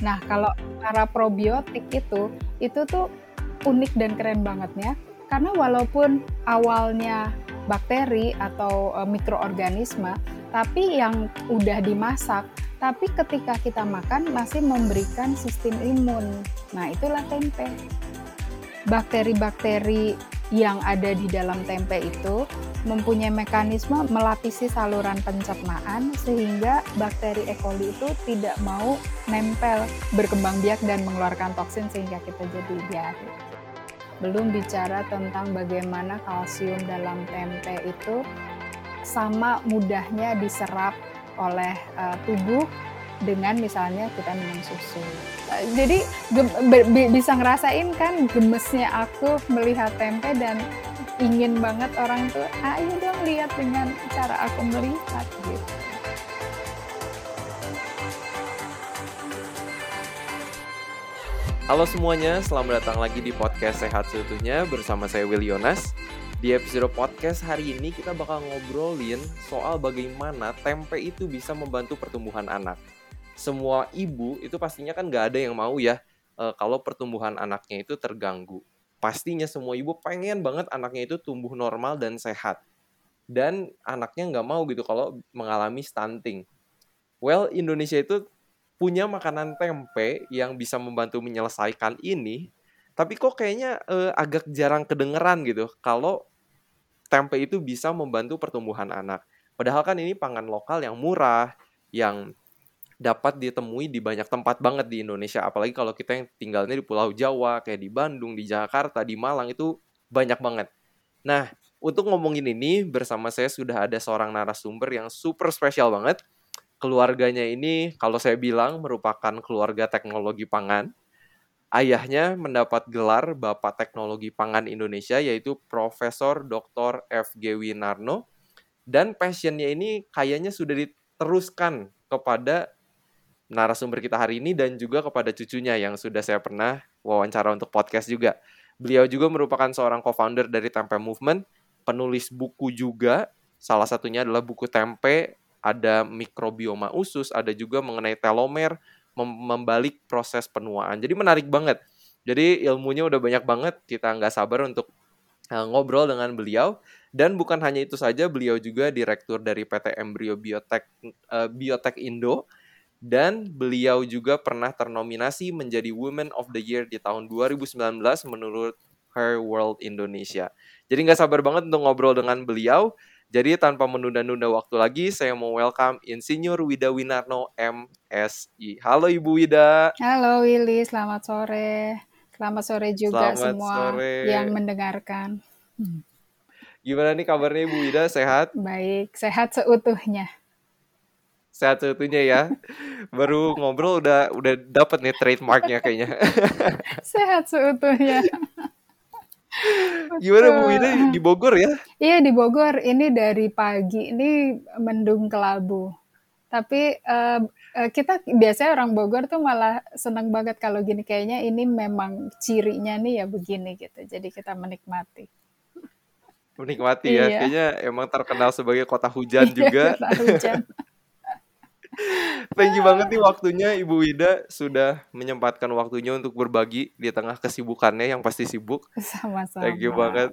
Nah, kalau para probiotik itu, itu tuh unik dan keren banget ya. Karena walaupun awalnya bakteri atau e, mikroorganisme, tapi yang udah dimasak, tapi ketika kita makan masih memberikan sistem imun. Nah, itulah tempe. Bakteri-bakteri yang ada di dalam tempe itu mempunyai mekanisme melapisi saluran pencernaan sehingga bakteri E. coli itu tidak mau nempel, berkembang biak dan mengeluarkan toksin sehingga kita jadi diare. Belum bicara tentang bagaimana kalsium dalam tempe itu sama mudahnya diserap oleh uh, tubuh dengan misalnya kita minum susu. Jadi bisa ngerasain kan gemesnya aku melihat tempe dan ingin banget orang tuh ayo dong lihat dengan cara aku melihat gitu. Halo semuanya, selamat datang lagi di podcast Sehat Seutuhnya bersama saya Will Yonas. Di episode podcast hari ini kita bakal ngobrolin soal bagaimana tempe itu bisa membantu pertumbuhan anak. Semua ibu itu pastinya kan gak ada yang mau ya uh, kalau pertumbuhan anaknya itu terganggu pastinya semua ibu pengen banget anaknya itu tumbuh normal dan sehat. Dan anaknya nggak mau gitu kalau mengalami stunting. Well, Indonesia itu punya makanan tempe yang bisa membantu menyelesaikan ini, tapi kok kayaknya eh, agak jarang kedengeran gitu kalau tempe itu bisa membantu pertumbuhan anak. Padahal kan ini pangan lokal yang murah, yang dapat ditemui di banyak tempat banget di Indonesia. Apalagi kalau kita yang tinggalnya di Pulau Jawa kayak di Bandung di Jakarta di Malang itu banyak banget. Nah untuk ngomongin ini bersama saya sudah ada seorang narasumber yang super spesial banget. Keluarganya ini kalau saya bilang merupakan keluarga teknologi pangan. Ayahnya mendapat gelar Bapak Teknologi Pangan Indonesia yaitu Profesor Dr. FG Winarno. Dan passionnya ini kayaknya sudah diteruskan kepada narasumber kita hari ini dan juga kepada cucunya yang sudah saya pernah wawancara untuk podcast juga. Beliau juga merupakan seorang co-founder dari Tempe Movement, penulis buku juga. Salah satunya adalah buku Tempe, ada mikrobioma usus, ada juga mengenai telomer, mem membalik proses penuaan. Jadi menarik banget. Jadi ilmunya udah banyak banget, kita nggak sabar untuk uh, ngobrol dengan beliau. Dan bukan hanya itu saja, beliau juga direktur dari PT Embryo Biotech, uh, Biotech Indo, dan beliau juga pernah ternominasi menjadi Women of the Year di tahun 2019 menurut Her World Indonesia. Jadi nggak sabar banget untuk ngobrol dengan beliau. Jadi tanpa menunda-nunda waktu lagi, saya mau welcome Insinyur Wida Winarno MSI. Halo Ibu Wida. Halo Willy, selamat sore. Selamat sore juga selamat semua sore. yang mendengarkan. Gimana nih kabarnya Ibu Wida? Sehat? Baik, sehat seutuhnya sehat satunya ya. Baru ngobrol udah udah dapat nih trademarknya kayaknya. sehat seutuhnya. Gimana Bu ini di Bogor ya? Iya di Bogor. Ini dari pagi ini mendung kelabu. Tapi uh, kita biasanya orang Bogor tuh malah senang banget kalau gini kayaknya ini memang cirinya nih ya begini gitu. Jadi kita menikmati. Menikmati ya. Iya. Kayaknya emang terkenal sebagai kota hujan iya, juga. kota hujan. Thank you banget nih waktunya Ibu Wida sudah menyempatkan waktunya untuk berbagi di tengah kesibukannya yang pasti sibuk. Sama-sama. Thank you banget.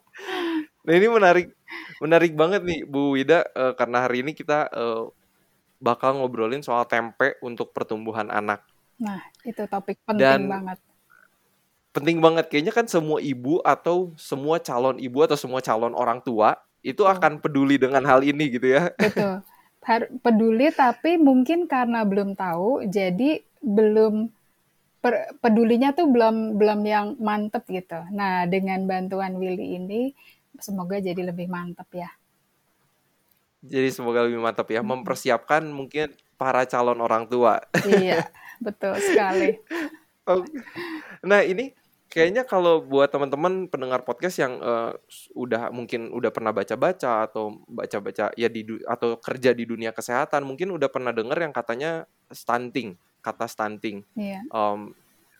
nah ini menarik, menarik banget nih Bu Wida uh, karena hari ini kita uh, bakal ngobrolin soal tempe untuk pertumbuhan anak. Nah itu topik penting Dan, banget. Penting banget kayaknya kan semua ibu atau semua calon ibu atau semua calon orang tua itu akan peduli dengan hal ini gitu ya. Betul peduli tapi mungkin karena belum tahu jadi belum per, pedulinya tuh belum belum yang mantep gitu. Nah dengan bantuan Willy ini semoga jadi lebih mantep ya. Jadi semoga lebih mantap ya, mempersiapkan mungkin para calon orang tua. Iya, betul sekali. Nah ini kayaknya kalau buat teman-teman pendengar podcast yang uh, udah mungkin udah pernah baca-baca atau baca-baca ya di atau kerja di dunia kesehatan mungkin udah pernah dengar yang katanya stunting kata stunting yeah. um,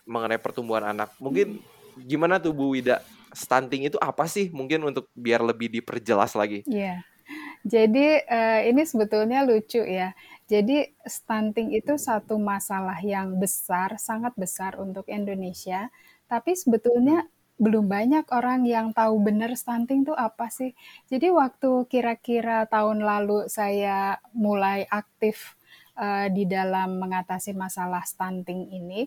mengenai pertumbuhan anak mungkin gimana tuh Bu Wida stunting itu apa sih mungkin untuk biar lebih diperjelas lagi? Iya. Yeah. Jadi uh, ini sebetulnya lucu ya. Jadi stunting itu satu masalah yang besar, sangat besar untuk Indonesia, tapi sebetulnya Hmm. belum banyak orang yang tahu benar stunting itu apa sih. Jadi waktu kira-kira tahun lalu saya mulai aktif uh, di dalam mengatasi masalah stunting ini,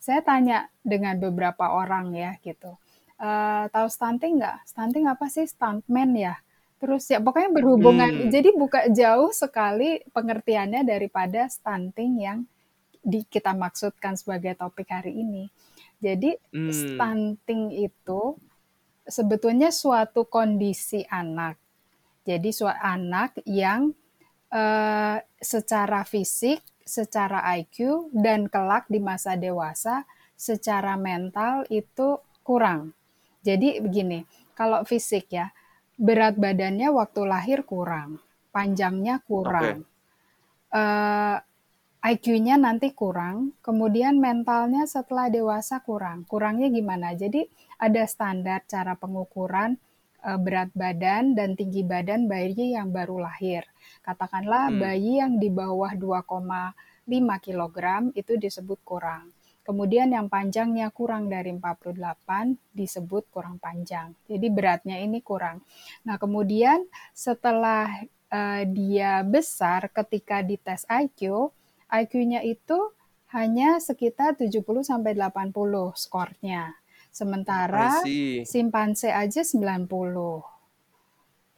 saya tanya dengan beberapa orang ya gitu. Uh, tahu stunting nggak? Stunting apa sih? Stuntman ya? Terus ya pokoknya berhubungan. Hmm. Jadi buka jauh sekali pengertiannya daripada stunting yang di, kita maksudkan sebagai topik hari ini. Jadi Hmm. stunting itu sebetulnya suatu kondisi anak. Jadi suatu anak yang uh, secara fisik, secara IQ dan kelak di masa dewasa secara mental itu kurang. Jadi begini, kalau fisik ya, berat badannya waktu lahir kurang, panjangnya kurang, uh, IQ-nya nanti kurang, kemudian mentalnya setelah dewasa kurang. Kurangnya gimana? Jadi ada standar cara pengukuran uh, berat badan dan tinggi badan bayi yang baru lahir. Katakanlah Hmm. bayi yang di bawah 2,5 kg itu disebut kurang. Kemudian yang panjangnya kurang dari 48 disebut kurang panjang. Jadi beratnya ini kurang. Nah, kemudian setelah uh, dia besar ketika dites IQ, IQ-nya itu hanya sekitar 70 sampai 80 skornya. Sementara simpanse aja 90.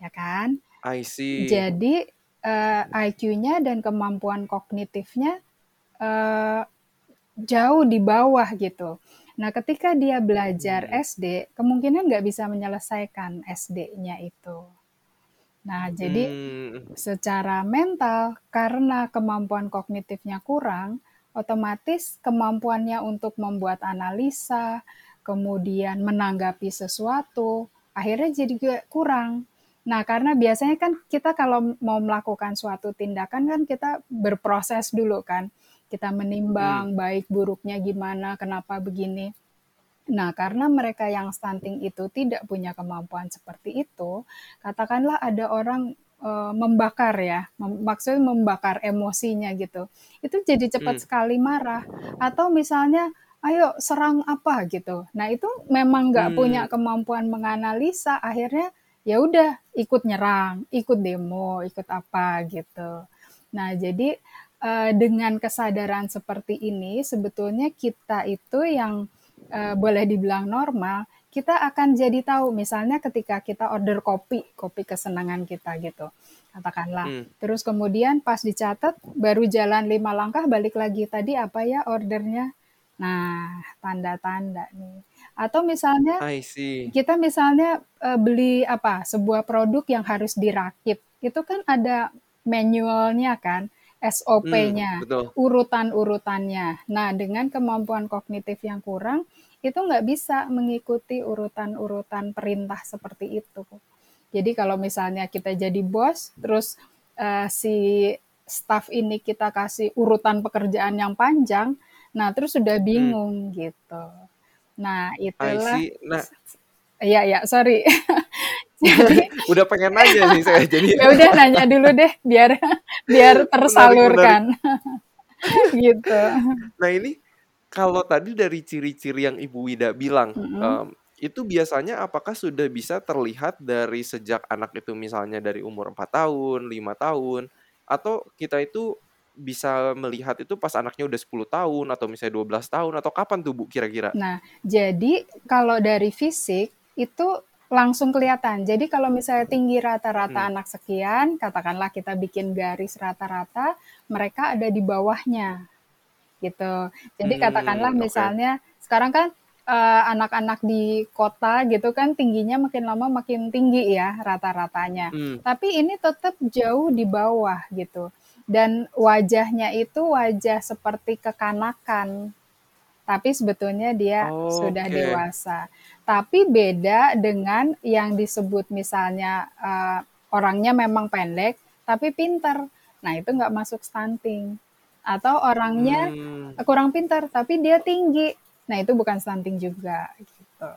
Ya kan? I see. Jadi uh, IQ-nya dan kemampuan kognitifnya uh, jauh di bawah gitu. Nah, ketika dia belajar Hmm. SD, kemungkinan nggak bisa menyelesaikan SD-nya itu. Nah, jadi Hmm. secara mental, karena kemampuan kognitifnya kurang, otomatis kemampuannya untuk membuat analisa, kemudian menanggapi sesuatu, akhirnya jadi juga kurang. Nah, karena biasanya kan kita kalau mau melakukan suatu tindakan kan kita berproses dulu kan. Kita menimbang baik buruknya gimana, kenapa begini. Nah, karena mereka yang stunting itu tidak punya kemampuan seperti itu, katakanlah ada orang uh, membakar ya, mem maksudnya membakar emosinya gitu. Itu jadi cepat Hmm. sekali marah. Atau misalnya, ayo serang apa gitu. Nah, itu memang nggak punya Hmm. kemampuan menganalisa, akhirnya ya udah ikut nyerang, ikut demo, ikut apa gitu. Nah, jadi uh, dengan kesadaran seperti ini, sebetulnya kita itu yang uh, boleh dibilang normal, kita akan jadi tahu misalnya ketika kita order kopi, kopi kesenangan kita gitu, katakanlah. Hmm. Terus kemudian pas dicatat, baru jalan lima langkah balik lagi tadi apa ya ordernya. Nah, tanda-tanda nih. Atau misalnya I see. kita misalnya uh, beli apa sebuah produk yang harus dirakit, itu kan ada manualnya kan, Hmm, SOP-nya, betul. urutan-urutannya. Nah, dengan kemampuan kognitif yang kurang, itu nggak bisa mengikuti urutan-urutan perintah seperti itu. Jadi kalau misalnya kita jadi bos, terus uh, si staff ini kita kasih urutan pekerjaan yang panjang, nah terus sudah Hmm. bingung gitu. Nah, itulah. Nah, Iya, ya, sorry. Jadi udah pengen nanya nih saya jadi ya udah nanya dulu deh biar biar menarik menarik. tersalurkan. gitu. Nah, ini kalau tadi dari ciri-ciri yang Ibu Wida bilang, Mm-mm. em, itu biasanya apakah sudah bisa terlihat dari sejak anak itu misalnya dari umur 4 tahun, 5 tahun, atau kita itu bisa melihat itu pas anaknya udah 10 tahun atau misalnya 12 tahun atau kapan tuh Bu kira-kira? Nah, jadi kalau dari fisik itu langsung kelihatan. Jadi kalau misalnya tinggi rata-rata Hmm. anak sekian, katakanlah kita bikin garis rata-rata, mereka ada di bawahnya. Gitu. Jadi katakanlah Hmm, oke. misalnya sekarang kan eh, anak-anak di kota gitu kan tingginya makin lama makin tinggi ya rata-ratanya. Hmm. Tapi ini tetap jauh di bawah gitu. Dan wajahnya itu wajah seperti kekanakan. Tapi sebetulnya dia sudah Oke. dewasa. Tapi beda dengan yang disebut misalnya eh, orangnya memang pendek tapi pinter. Nah, itu nggak masuk stunting. Atau orangnya Hmm. kurang pinter tapi dia tinggi. Nah, itu bukan stunting juga gitu.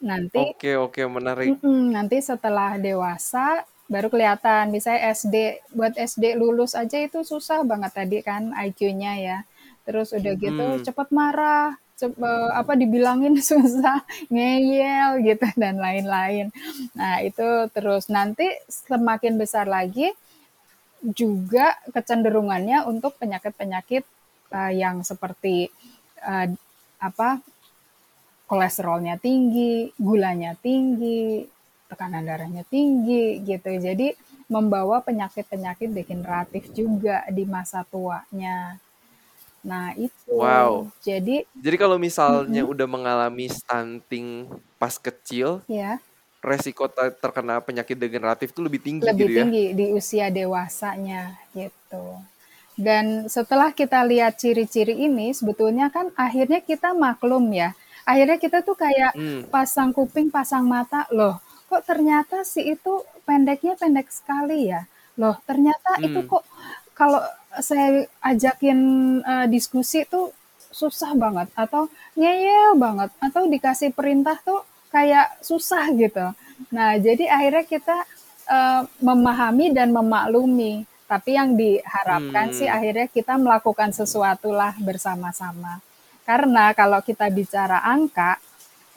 Nanti Oke, oke, menarik. Mm-mm, nanti setelah dewasa baru kelihatan. Misalnya SD, buat SD lulus aja itu susah banget tadi kan IQ-nya ya. Terus udah gitu Hmm. cepet marah, cep eee, apa, dibilangin susah, ngeyel gitu dan lain-lain. Nah itu terus nanti semakin besar lagi, juga kecenderungannya untuk penyakit-penyakit, eee, yang seperti, eee, apa, kolesterolnya tinggi, gulanya tinggi, tekanan darahnya tinggi gitu. Jadi membawa penyakit-penyakit degeneratif juga di masa tuanya. Nah itu, Wow. jadi Jadi kalau misalnya mhm. udah mengalami stunting pas kecil, Iya. Resiko te terkena penyakit degeneratif tuh lebih tinggi Lebih gitu ya? tinggi di usia dewasanya gitu. Dan setelah kita lihat ciri-ciri ini sebetulnya kan akhirnya kita maklum ya, akhirnya kita tuh kayak Mmm. pasang kuping, pasang mata, "Loh kok ternyata si itu pendeknya pendek sekali ya? Loh ternyata itu Mmm. kok kalau saya ajakin, eee, diskusi tuh susah banget atau ngeyel banget atau dikasih perintah tuh kayak susah," gitu. Nah jadi akhirnya kita, eee, memahami dan memaklumi, tapi yang diharapkan sih Mmm. akhirnya kita melakukan sesuatu lah bersama-sama. Karena kalau kita bicara angka,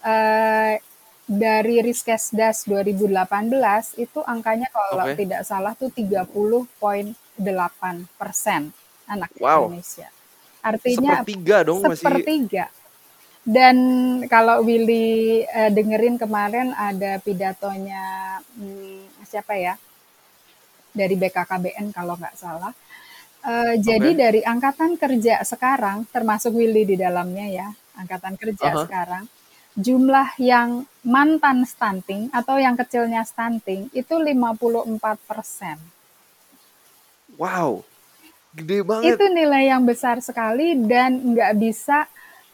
eee, dari Riskesdas 2018 itu angkanya kalau Oke. tidak salah tuh 30.8% anak Wow. Indonesia. Artinya Sepertiga dong masih sepertiga. Dan kalau Willy, eee, dengerin kemarin ada pidatonya, mmm, siapa ya, dari BKKBN kalau nggak salah, eee, jadi Oke. dari angkatan kerja sekarang, termasuk Willy di dalamnya ya, angkatan Ah kerja hah. sekarang, jumlah yang mantan stunting atau yang kecilnya stunting itu 54%. Wow, gede Itu banget. nilai yang besar sekali dan nggak bisa,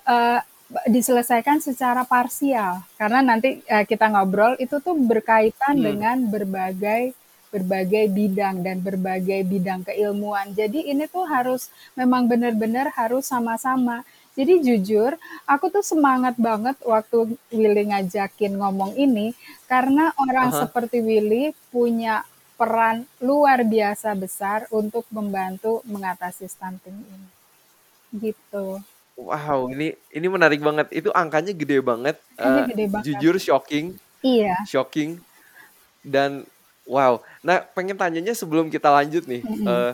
eee, be diselesaikan secara parsial. Karena nanti, eee, kita ngobrol itu tuh berkaitan Mmm. dengan berbagai berbagai bidang dan berbagai bidang keilmuan. Jadi ini tuh harus memang bener-bener harus sama-sama. Jadi jujur, aku tuh semangat banget waktu Willy ngajakin ngomong ini, karena orang hah. seperti Willy punya peran luar biasa besar untuk membantu mengatasi stunting ini. Gitu. Wow, ini ini menarik banget. Itu angkanya gede banget, Angkanya eee, gede banget. jujur shocking Iya. shocking dan wow. Nah pengen tanyanya sebelum kita lanjut nih, Mhm. eee,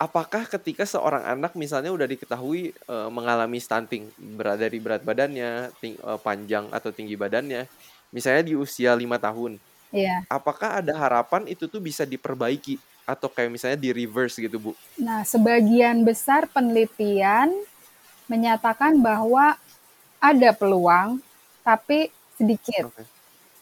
apakah ketika seorang anak misalnya udah diketahui, eee, mengalami stunting, berat dari berat badannya, ting eee, panjang atau tinggi badannya, misalnya di usia 5 tahun, Iya. apakah ada harapan itu tuh bisa diperbaiki atau kayak misalnya di-reverse gitu, Bu? Nah, sebagian besar penelitian menyatakan bahwa ada peluang, tapi sedikit, Oke.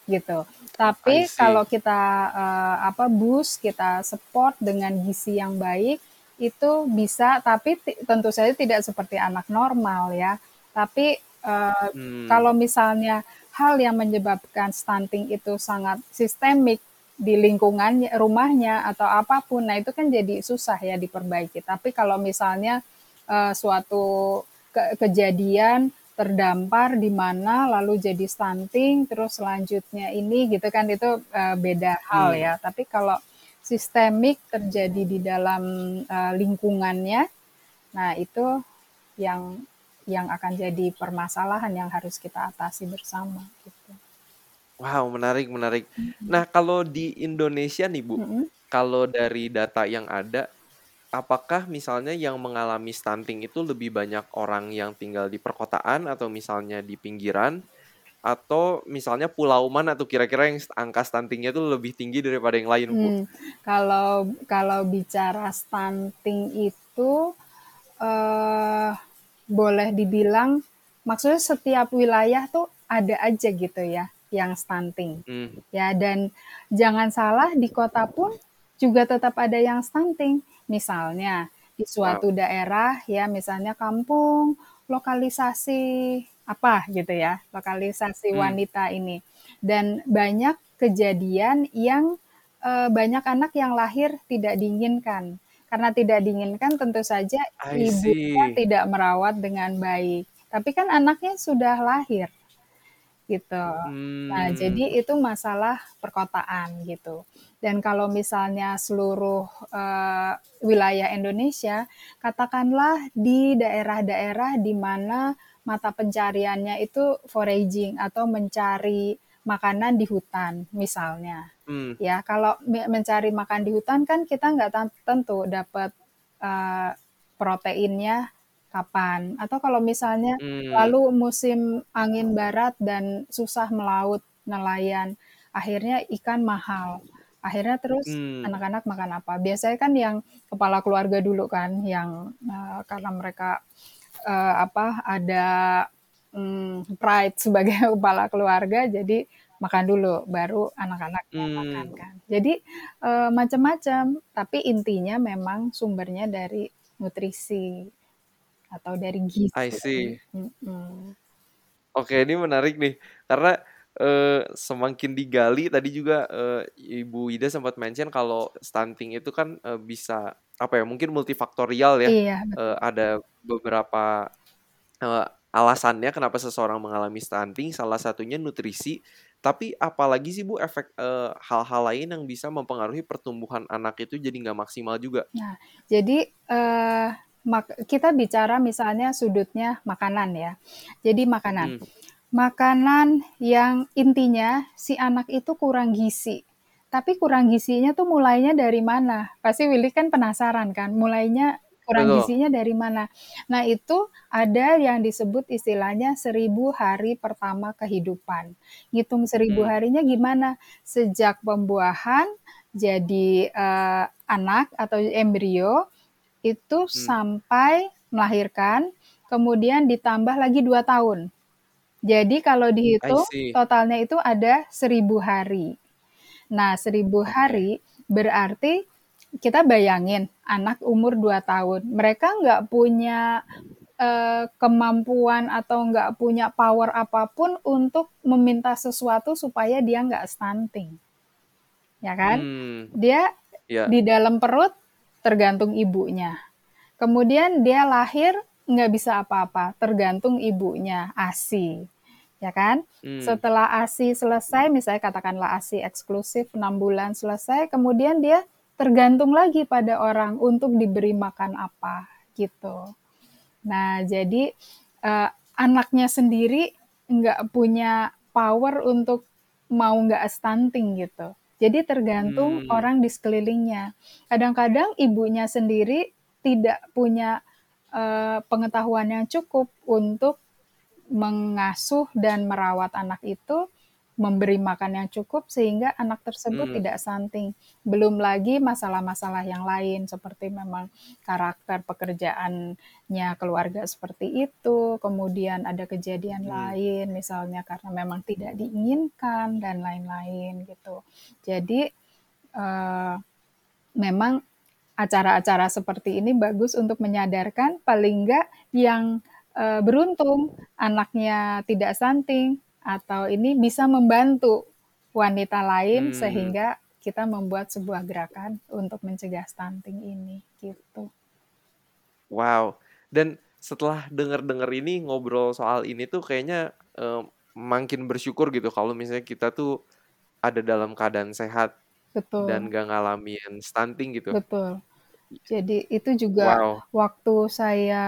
gitu. Tapi kalau kita, eee, apa, boost, kita support dengan gizi yang baik, itu bisa, tapi tentu saja tidak seperti anak normal ya. Tapi, eee, Mmm. kalau misalnya hal yang menyebabkan stunting itu sangat sistemik di lingkungannya rumahnya atau apa pun, nah itu kan jadi susah ya diperbaiki. Tapi kalau misalnya, eee, suatu ke kejadian terdampar di mana lalu jadi stunting, terus selanjutnya ini gitu kan, itu, eee, beda hal Mmm. ya. Tapi kalau sistemik terjadi di dalam, eee, lingkungannya, nah itu yang yang akan jadi permasalahan yang harus kita atasi bersama, gitu. Wow, menarik menarik. Mhm. Nah kalau di Indonesia nih, Bu, Mhm. kalau dari data yang ada, apakah misalnya yang mengalami stunting itu lebih banyak orang yang tinggal di perkotaan atau misalnya di pinggiran, atau misalnya pulau mana tuh kira-kira yang angka stunting-nya tuh lebih tinggi daripada yang lain, Bu? Mmm, kalau kalau bicara stunting itu, eee, boleh dibilang maksudnya setiap wilayah tuh ada aja gitu ya yang stunting, Mmm. ya dan jangan salah di kota pun juga tetap ada yang stunting. Misalnya di Wow. suatu daerah ya, misalnya kampung, lokalisasi apa gitu ya, lokalisasi Mmm. wanita ini. Dan banyak kejadian yang, eee, banyak anak yang lahir tidak diinginkan. Karena tidak diinginkan tentu saja I ibunya see. tidak merawat dengan baik, tapi kan anaknya sudah lahir. gitu. Nah, Hmm. jadi itu masalah perkotaan gitu. Dan kalau misalnya seluruh uh, wilayah Indonesia, katakanlah di daerah-daerah di mana mata pencariannya itu foraging atau mencari makanan di hutan misalnya. Hmm. Ya, kalau mencari makan di hutan kan kita nggak tentu dapat uh, proteinnya kapan. Atau kalau misalnya Hmm. lalu musim angin barat dan susah melaut nelayan, akhirnya ikan mahal. Akhirnya terus Hmm. anak-anak makan apa? Biasanya kan yang kepala keluarga dulu kan, yang uh, karena mereka uh, apa ada um, pride sebagai kepala keluarga, jadi makan dulu, baru anak-anak Hmm. makan kan. Jadi uh, macam-macam, tapi intinya memang sumbernya dari nutrisi atau dari gizi. I see. Mm-mm. Oke, ini menarik nih karena uh, semakin digali tadi juga uh, Ibu Ida sempat mention kalau stunting itu kan uh, bisa apa ya mungkin multifaktorial ya. Iya. Uh, ada beberapa uh, alasannya kenapa seseorang mengalami stunting. Salah satunya nutrisi. Tapi apalagi sih Bu efek uh, hal-hal lain yang bisa mempengaruhi pertumbuhan anak itu jadi nggak maksimal juga. Nah, jadi uh, mak- kita bicara misalnya sudutnya makanan ya. Jadi makanan. Hmm. Makanan yang intinya si anak itu kurang gizi. Tapi kurang gizinya tuh mulainya dari mana? Pasti Willy kan penasaran kan, mulainya kurang Betul. gizinya dari mana. Nah itu ada yang disebut istilahnya seribu hari pertama kehidupan. Ngitung seribu Hmm. harinya gimana? Sejak pembuahan jadi eh, anak atau embrio itu Hmm. sampai melahirkan, kemudian ditambah lagi dua tahun. Jadi kalau dihitung totalnya itu ada seribu hari. Nah, seribu hari berarti kita bayangin anak umur 2 tahun, mereka nggak punya eh, kemampuan atau nggak punya power apa pun untuk meminta sesuatu supaya dia nggak stunting. Ya kan? Hmm. Dia Ya. di dalam perut tergantung ibunya. Kemudian dia lahir nggak bisa apa-apa, tergantung ibunya, ASI. Ya kan? Hmm. Setelah ASI selesai, misalnya katakanlah ASI eksklusif 6 bulan selesai, kemudian dia tergantung lagi pada orang untuk diberi makan apa gitu. Nah, jadi eh, anaknya sendiri nggak punya power untuk mau nggak stunting gitu. Jadi tergantung Hmm. orang di sekelilingnya. Kadang-kadang ibunya sendiri tidak punya eh, pengetahuan yang cukup untuk mengasuh dan merawat anak itu, memberi makan yang cukup sehingga anak tersebut Hmm. tidak stunting. Belum lagi masalah-masalah yang lain seperti memang karakter pekerjaannya keluarga seperti itu, kemudian ada kejadian Hmm. lain misalnya karena memang tidak diinginkan dan lain-lain gitu. Jadi eh, memang acara-acara seperti ini bagus untuk menyadarkan paling enggak yang eh, beruntung anaknya tidak stunting atau ini bisa membantu wanita lain Hmm. sehingga kita membuat sebuah gerakan untuk mencegah stunting ini gitu. Wow. Dan setelah denger-denger ini ngobrol soal ini tuh kayaknya eh, makin bersyukur gitu kalau misalnya kita tuh ada dalam keadaan sehat Betul. dan gak ngalamin stunting gitu. Betul. Jadi itu juga Wow. waktu saya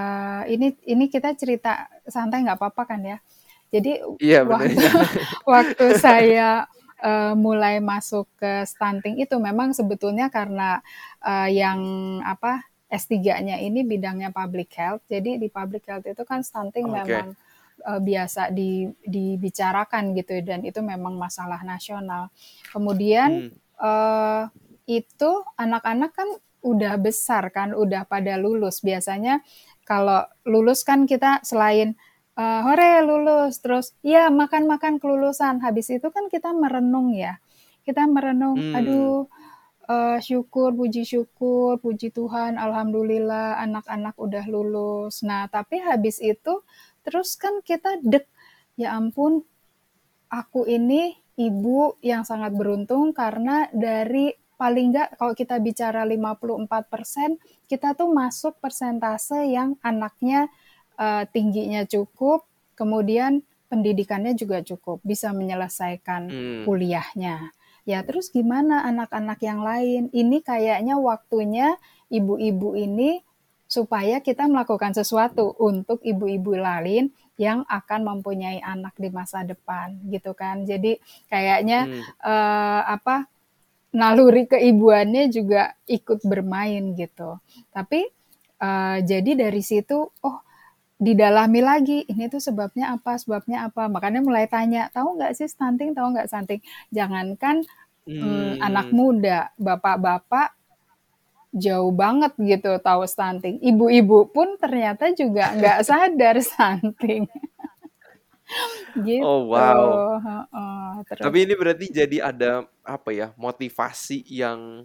ini ini kita cerita santai nggak apa-apa kan ya. Jadi Iya waktu waktu saya eh, mulai masuk ke stunting itu memang sebetulnya karena eh, yang apa S3-nya ini bidangnya public health. Jadi di public health itu kan stunting Oke. memang eh, biasa di, dibicarakan gitu dan itu memang masalah nasional. Kemudian Hmm. eh, itu anak-anak kan udah besar kan, udah pada lulus. Biasanya kalau lulus kan kita selain eh, hore lulus, terus ya makan-makan kelulusan. Habis itu kan kita merenung ya. Kita merenung, Hmm. aduh eh, syukur, puji syukur, puji Tuhan, alhamdulillah anak-anak udah lulus. Nah, tapi habis itu terus kan kita dek, ya ampun, aku ini ibu yang sangat beruntung karena dari paling nggak kalau kita bicara 54%, kita tuh masuk persentase yang anaknya eh, tingginya cukup, kemudian pendidikannya juga cukup, bisa menyelesaikan Hmm. kuliahnya. Ya, terus gimana anak-anak yang lain? Ini kayaknya waktunya ibu-ibu ini supaya kita melakukan sesuatu untuk ibu-ibu lain yang akan mempunyai anak di masa depan, gitu kan. Jadi kayaknya Hmm. eh, apa naluri keibuannya juga ikut bermain gitu. Tapi eh, jadi dari situ, oh didalami lagi, ini tuh sebabnya apa, sebabnya apa. Makanya mulai tanya, tahu nggak sih stunting, tahu nggak stunting? Jangankan mm, anak Hmm. muda, bapak-bapak jauh banget gitu tahu stunting. Ibu-ibu pun ternyata juga nggak sadar stunting. Gitu. Oh, wow. Heeh, terus. Tapi ini berarti jadi ada apa ya motivasi yang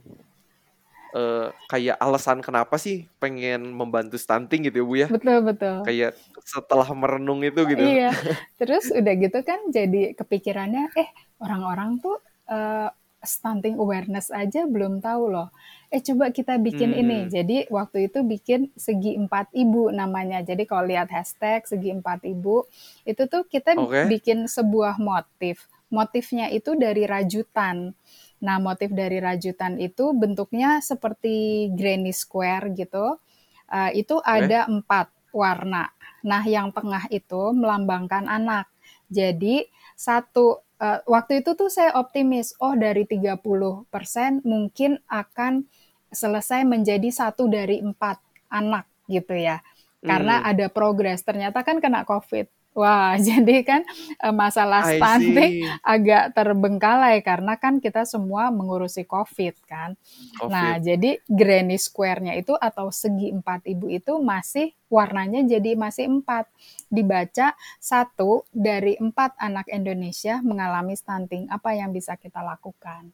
eh, kayak alasan kenapa sih pengen membantu stunting gitu ya Bu ya? Betul betul. Kayak setelah merenung itu gitu. Iya. Terus udah gitu kan jadi kepikirannya, eh orang-orang tuh eh, stunting awareness aja belum tahu loh. Eh coba kita bikin ini. Hmm. Jadi waktu itu bikin segi empat ibu namanya. Jadi kalau lihat hashtag segi empat ibu, itu tuh kita Oke. bikin sebuah motif. Motifnya itu dari rajutan. Nah, motif dari rajutan itu bentuknya seperti granny square gitu. Eh, itu Oke. ada empat warna. Nah, yang tengah itu melambangkan anak. Jadi, satu eh, waktu itu tuh saya optimis, oh dari 30% mungkin akan selesai menjadi satu dari empat anak gitu ya. Karena Hmm. ada progres. Ternyata kan kena COVID. Wah, jadi kan eh, masalah I stunting see. agak terbengkalai karena kan kita semua mengurusi COVID kan. Nah, COVID. jadi granny square-nya itu atau segi empat ibu itu masih warnanya jadi masih empat. Dibaca satu dari empat anak Indonesia mengalami stunting. Apa yang bisa kita lakukan?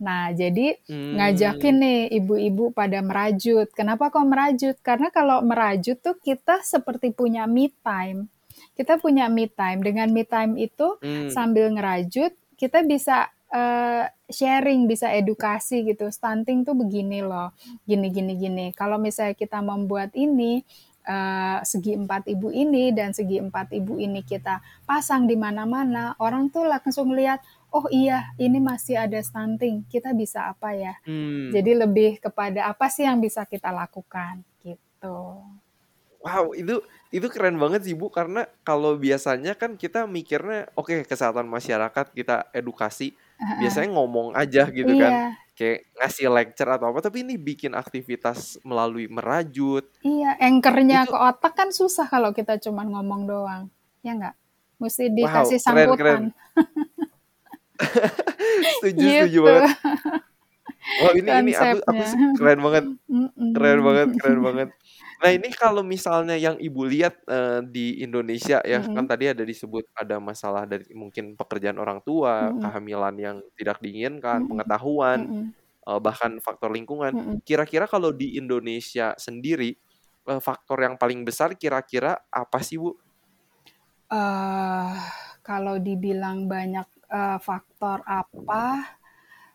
Nah, jadi ngajakin Hmm. nih ibu-ibu pada merajut. Kenapa kok merajut? Karena kalau merajut tuh kita seperti punya me time. Kita punya me time. Dengan me time itu Hmm. sambil ngerajut kita bisa eh, sharing, bisa edukasi gitu. Stunting tuh begini loh, gini gini gini. Kalau misalnya kita membuat ini eh, segi empat ibu ini dan segi empat ibu ini kita pasang di mana-mana, orang tuh langsung lihat, oh iya ini masih ada stunting, kita bisa apa ya? Hmm. Jadi lebih kepada apa sih yang bisa kita lakukan gitu. Wow, itu itu keren banget sih Bu karena kalau biasanya kan kita mikirnya oke kesehatan masyarakat kita edukasi Heeh. biasanya ngomong aja gitu kan Iya, kayak ngasih lecture atau apa tapi ini bikin aktivitas melalui merajut iya. Anchornya itu ke otak kan susah kalau kita cuma ngomong doang, ya nggak? Mesti wow dikasih keren keren sambutan. setuju setuju gitu banget wow ini ini aku aku konsepnya. keren banget keren banget keren banget nah ini kalau misalnya yang ibu lihat eh, di Indonesia ya kan tadi ada disebut ada masalah dari mungkin pekerjaan orang tua Mm-mm. kehamilan yang tidak diinginkan Mm-mm. pengetahuan Mm-mm. eh, bahkan faktor lingkungan Mm-mm. kira-kira kalau di Indonesia sendiri eh, faktor yang paling besar kira-kira apa sih bu Eh, kalau dibilang banyak eh, faktor apa,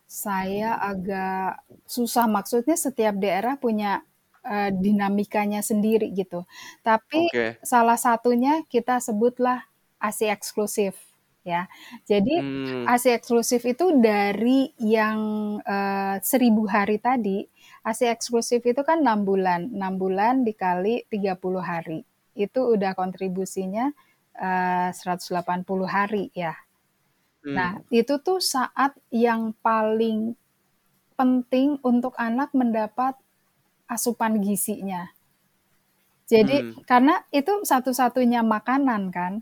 saya agak susah. Maksudnya setiap daerah punya eh, dinamikanya sendiri gitu. Tapi oke salah satunya kita sebutlah ASI eksklusif ya. Jadi hmm ASI eksklusif itu dari yang eh, seribu hari tadi, ASI eksklusif itu kan enam bulan, enam bulan dikali 30 hari. Itu udah kontribusinya eh, 180 hari ya. Nah, hmm itu tuh saat yang paling penting untuk anak mendapat asupan gizinya. Jadi hmm karena itu satu-satunya makanan kan.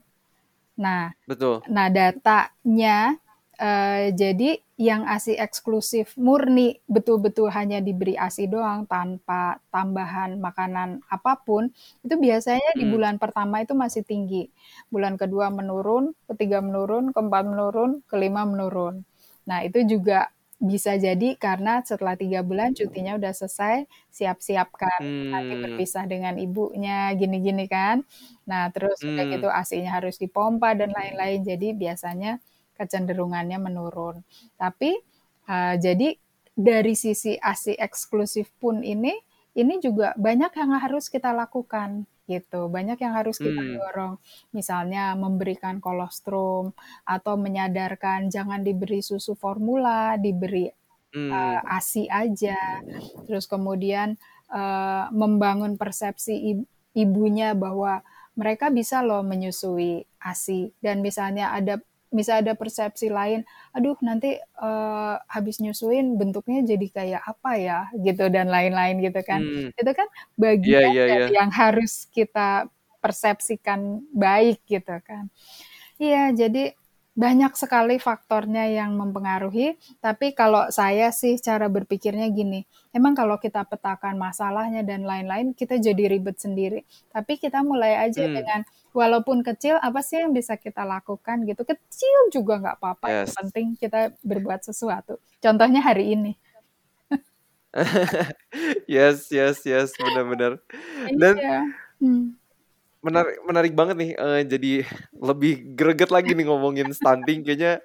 Nah, betul nah datanya eh, jadi yang ASI eksklusif murni betul-betul hanya diberi ASI doang tanpa tambahan makanan apa pun, itu biasanya di hmm bulan pertama itu masih tinggi. Bulan kedua menurun, ketiga menurun, keempat menurun, kelima menurun. Nah, itu juga bisa jadi karena setelah tiga bulan cutinya udah selesai, siap-siapkan nanti hmm berpisah dengan ibunya, gini-gini kan. Nah, terus udah gitu hmm ASI-nya harus dipompa dan lain-lain. Jadi biasanya kecenderungannya menurun. Tapi eh, jadi dari sisi ASI eksklusif pun ini ini juga banyak yang harus kita lakukan gitu. Banyak yang harus kita Hmm. dorong. Misalnya memberikan kolostrum atau menyadarkan jangan diberi susu formula, diberi Hmm. uh, ASI aja. Terus kemudian uh, membangun persepsi ib- ibunya bahwa mereka bisa loh menyusui ASI dan misalnya ada bisa ada persepsi lain, aduh nanti uh, habis nyusuin bentuknya jadi kayak apa ya gitu dan lain-lain gitu kan. Hmm. Itu kan Iya, bagian iya, iya. dari yang harus kita persepsikan baik gitu kan. Iya, jadi banyak sekali faktornya yang mempengaruhi, tapi kalau saya sih cara berpikirnya gini, emang kalau kita petakan masalahnya dan lain-lain, kita jadi ribet sendiri. Tapi kita mulai aja Hmm. dengan walaupun kecil, apa sih yang bisa kita lakukan gitu. Kecil juga nggak apa-apa, yang Yes. penting kita berbuat sesuatu. Contohnya hari ini. Yes, yes, yes, benar-benar. Dan Iya. Hmm. menarik menarik banget nih, eee, jadi lebih greget lagi nih ngomongin stunting. Kayaknya,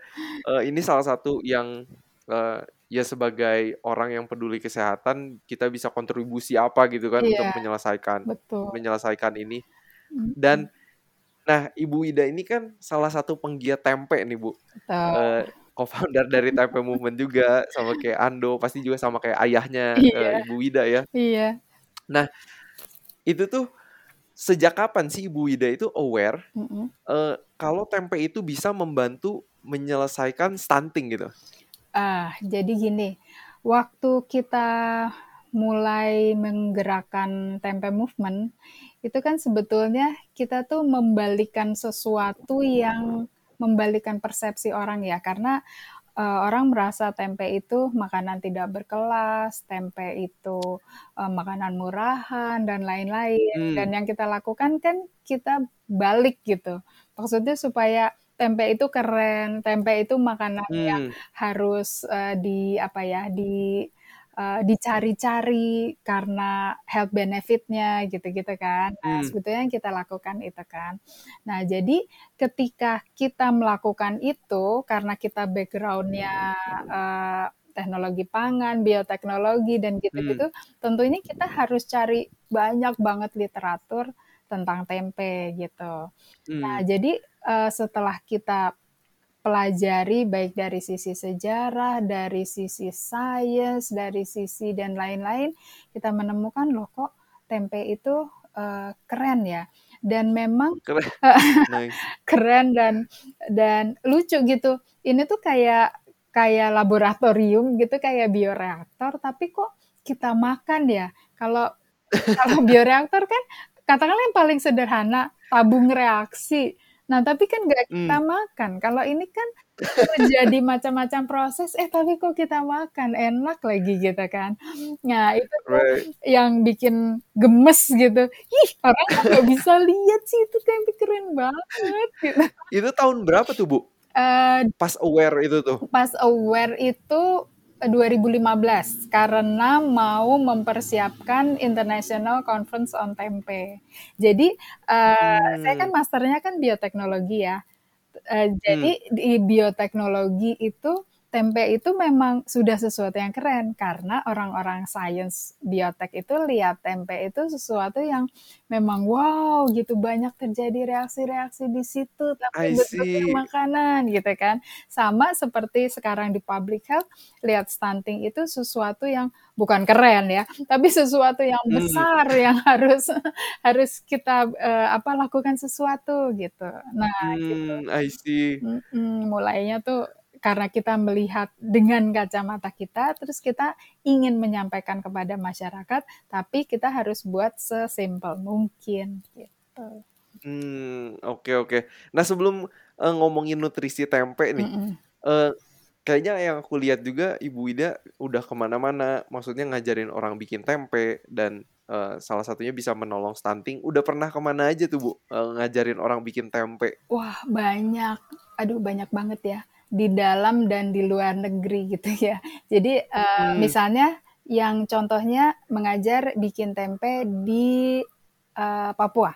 eee, ini salah satu yang, eee, ya sebagai orang yang peduli kesehatan, kita bisa kontribusi apa gitu kan untuk Iya, menyelesaikan betul. menyelesaikan ini. Dan. Nah, Ibu Ida ini kan salah satu penggiat tempe nih, Bu. Eee, co-founder dari Tempe Movement juga, sama kayak Ando, pasti juga sama kayak ayahnya, Iya. eee, Ibu Ida ya. Iya. Nah, itu tuh sejak kapan sih Ibu Ida itu aware, Mhm. eee, kalau tempe itu bisa membantu menyelesaikan stunting gitu? Ah, jadi gini, waktu kita mulai menggerakkan Tempe Movement, itu kan sebetulnya kita tuh membalikkan sesuatu yang membalikkan persepsi orang ya, karena, eee, orang merasa tempe itu makanan tidak berkelas, tempe itu, eee, makanan murahan dan lain-lain. Dan Hmm. yang kita lakukan kan kita balik gitu. Maksudnya supaya tempe itu keren, tempe itu makanan yang Hmm. harus, eee, di apa ya, di eee, dicari-cari karena health benefit-nya gitu-gitu kan. Nah, Hmm. sebetulnya yang kita lakukan itu kan. Nah, jadi ketika kita melakukan itu karena kita background-nya, eee, teknologi pangan, bioteknologi dan Hmm. gitu-gitu, tentunya kita harus cari banyak banget literatur tentang tempe gitu. Nah, Hmm. jadi, eee, setelah kita pelajari baik dari sisi sejarah, dari sisi sains, dari sisi dan lain-lain, kita menemukan loh kok tempe itu, eee, keren ya. Dan memang Keren. Nice. keren dan dan lucu gitu. Ini tuh kayak kayak laboratorium gitu, kayak bioreaktor, tapi kok kita makan ya. Kalau kalau bioreaktor kan katakanlah yang paling sederhana, tabung reaksi. Nah, tapi kan nggak kita Hmm. makan. Kalau ini kan terjadi macam-macam proses, eh tapi kok kita makan, enak lagi gitu kan. Nah, itu Right. yang bikin gemes gitu. Ih, orang nggak bisa lihat sih itu tempe keren banget gitu. Itu tahun berapa tuh, Bu? Eee Pas aware itu tuh? Pas aware itu, 2015 karena mau mempersiapkan International Conference on Tempe. Jadi, eee, saya kan Hmm. masternya kan bioteknologi ya. Hmm. jadi di bioteknologi itu, tempe itu memang sudah sesuatu yang keren karena orang-orang sains biotek itu lihat tempe itu sesuatu yang memang wow gitu, banyak terjadi reaksi-reaksi di situ, tapi bentuknya see. makanan gitu kan. Sama seperti sekarang di public health, lihat stunting itu sesuatu yang bukan keren ya, tapi sesuatu yang Hmm. besar yang harus harus kita, eee, apa, lakukan sesuatu gitu. Nah, gitu. Hmm, I see. Mhm, mulainya tuh karena kita melihat dengan kacamata kita, terus kita ingin menyampaikan kepada masyarakat, tapi kita harus buat sesimpel mungkin, gitu. Hmm, oke oke. Nah, sebelum, eee, ngomongin nutrisi tempe nih, eee, kayaknya yang aku lihat juga Ibu Ida udah ke mana-mana, maksudnya ngajarin orang bikin tempe dan, eee, salah satunya bisa menolong stunting. Udah pernah ke mana aja tuh, Bu, eee, ngajarin orang bikin tempe? Wah, banyak. Aduh, banyak banget ya. Di dalam dan di luar negeri gitu ya. Jadi, eee, Hmm. misalnya yang contohnya mengajar bikin tempe di, eee, Papua.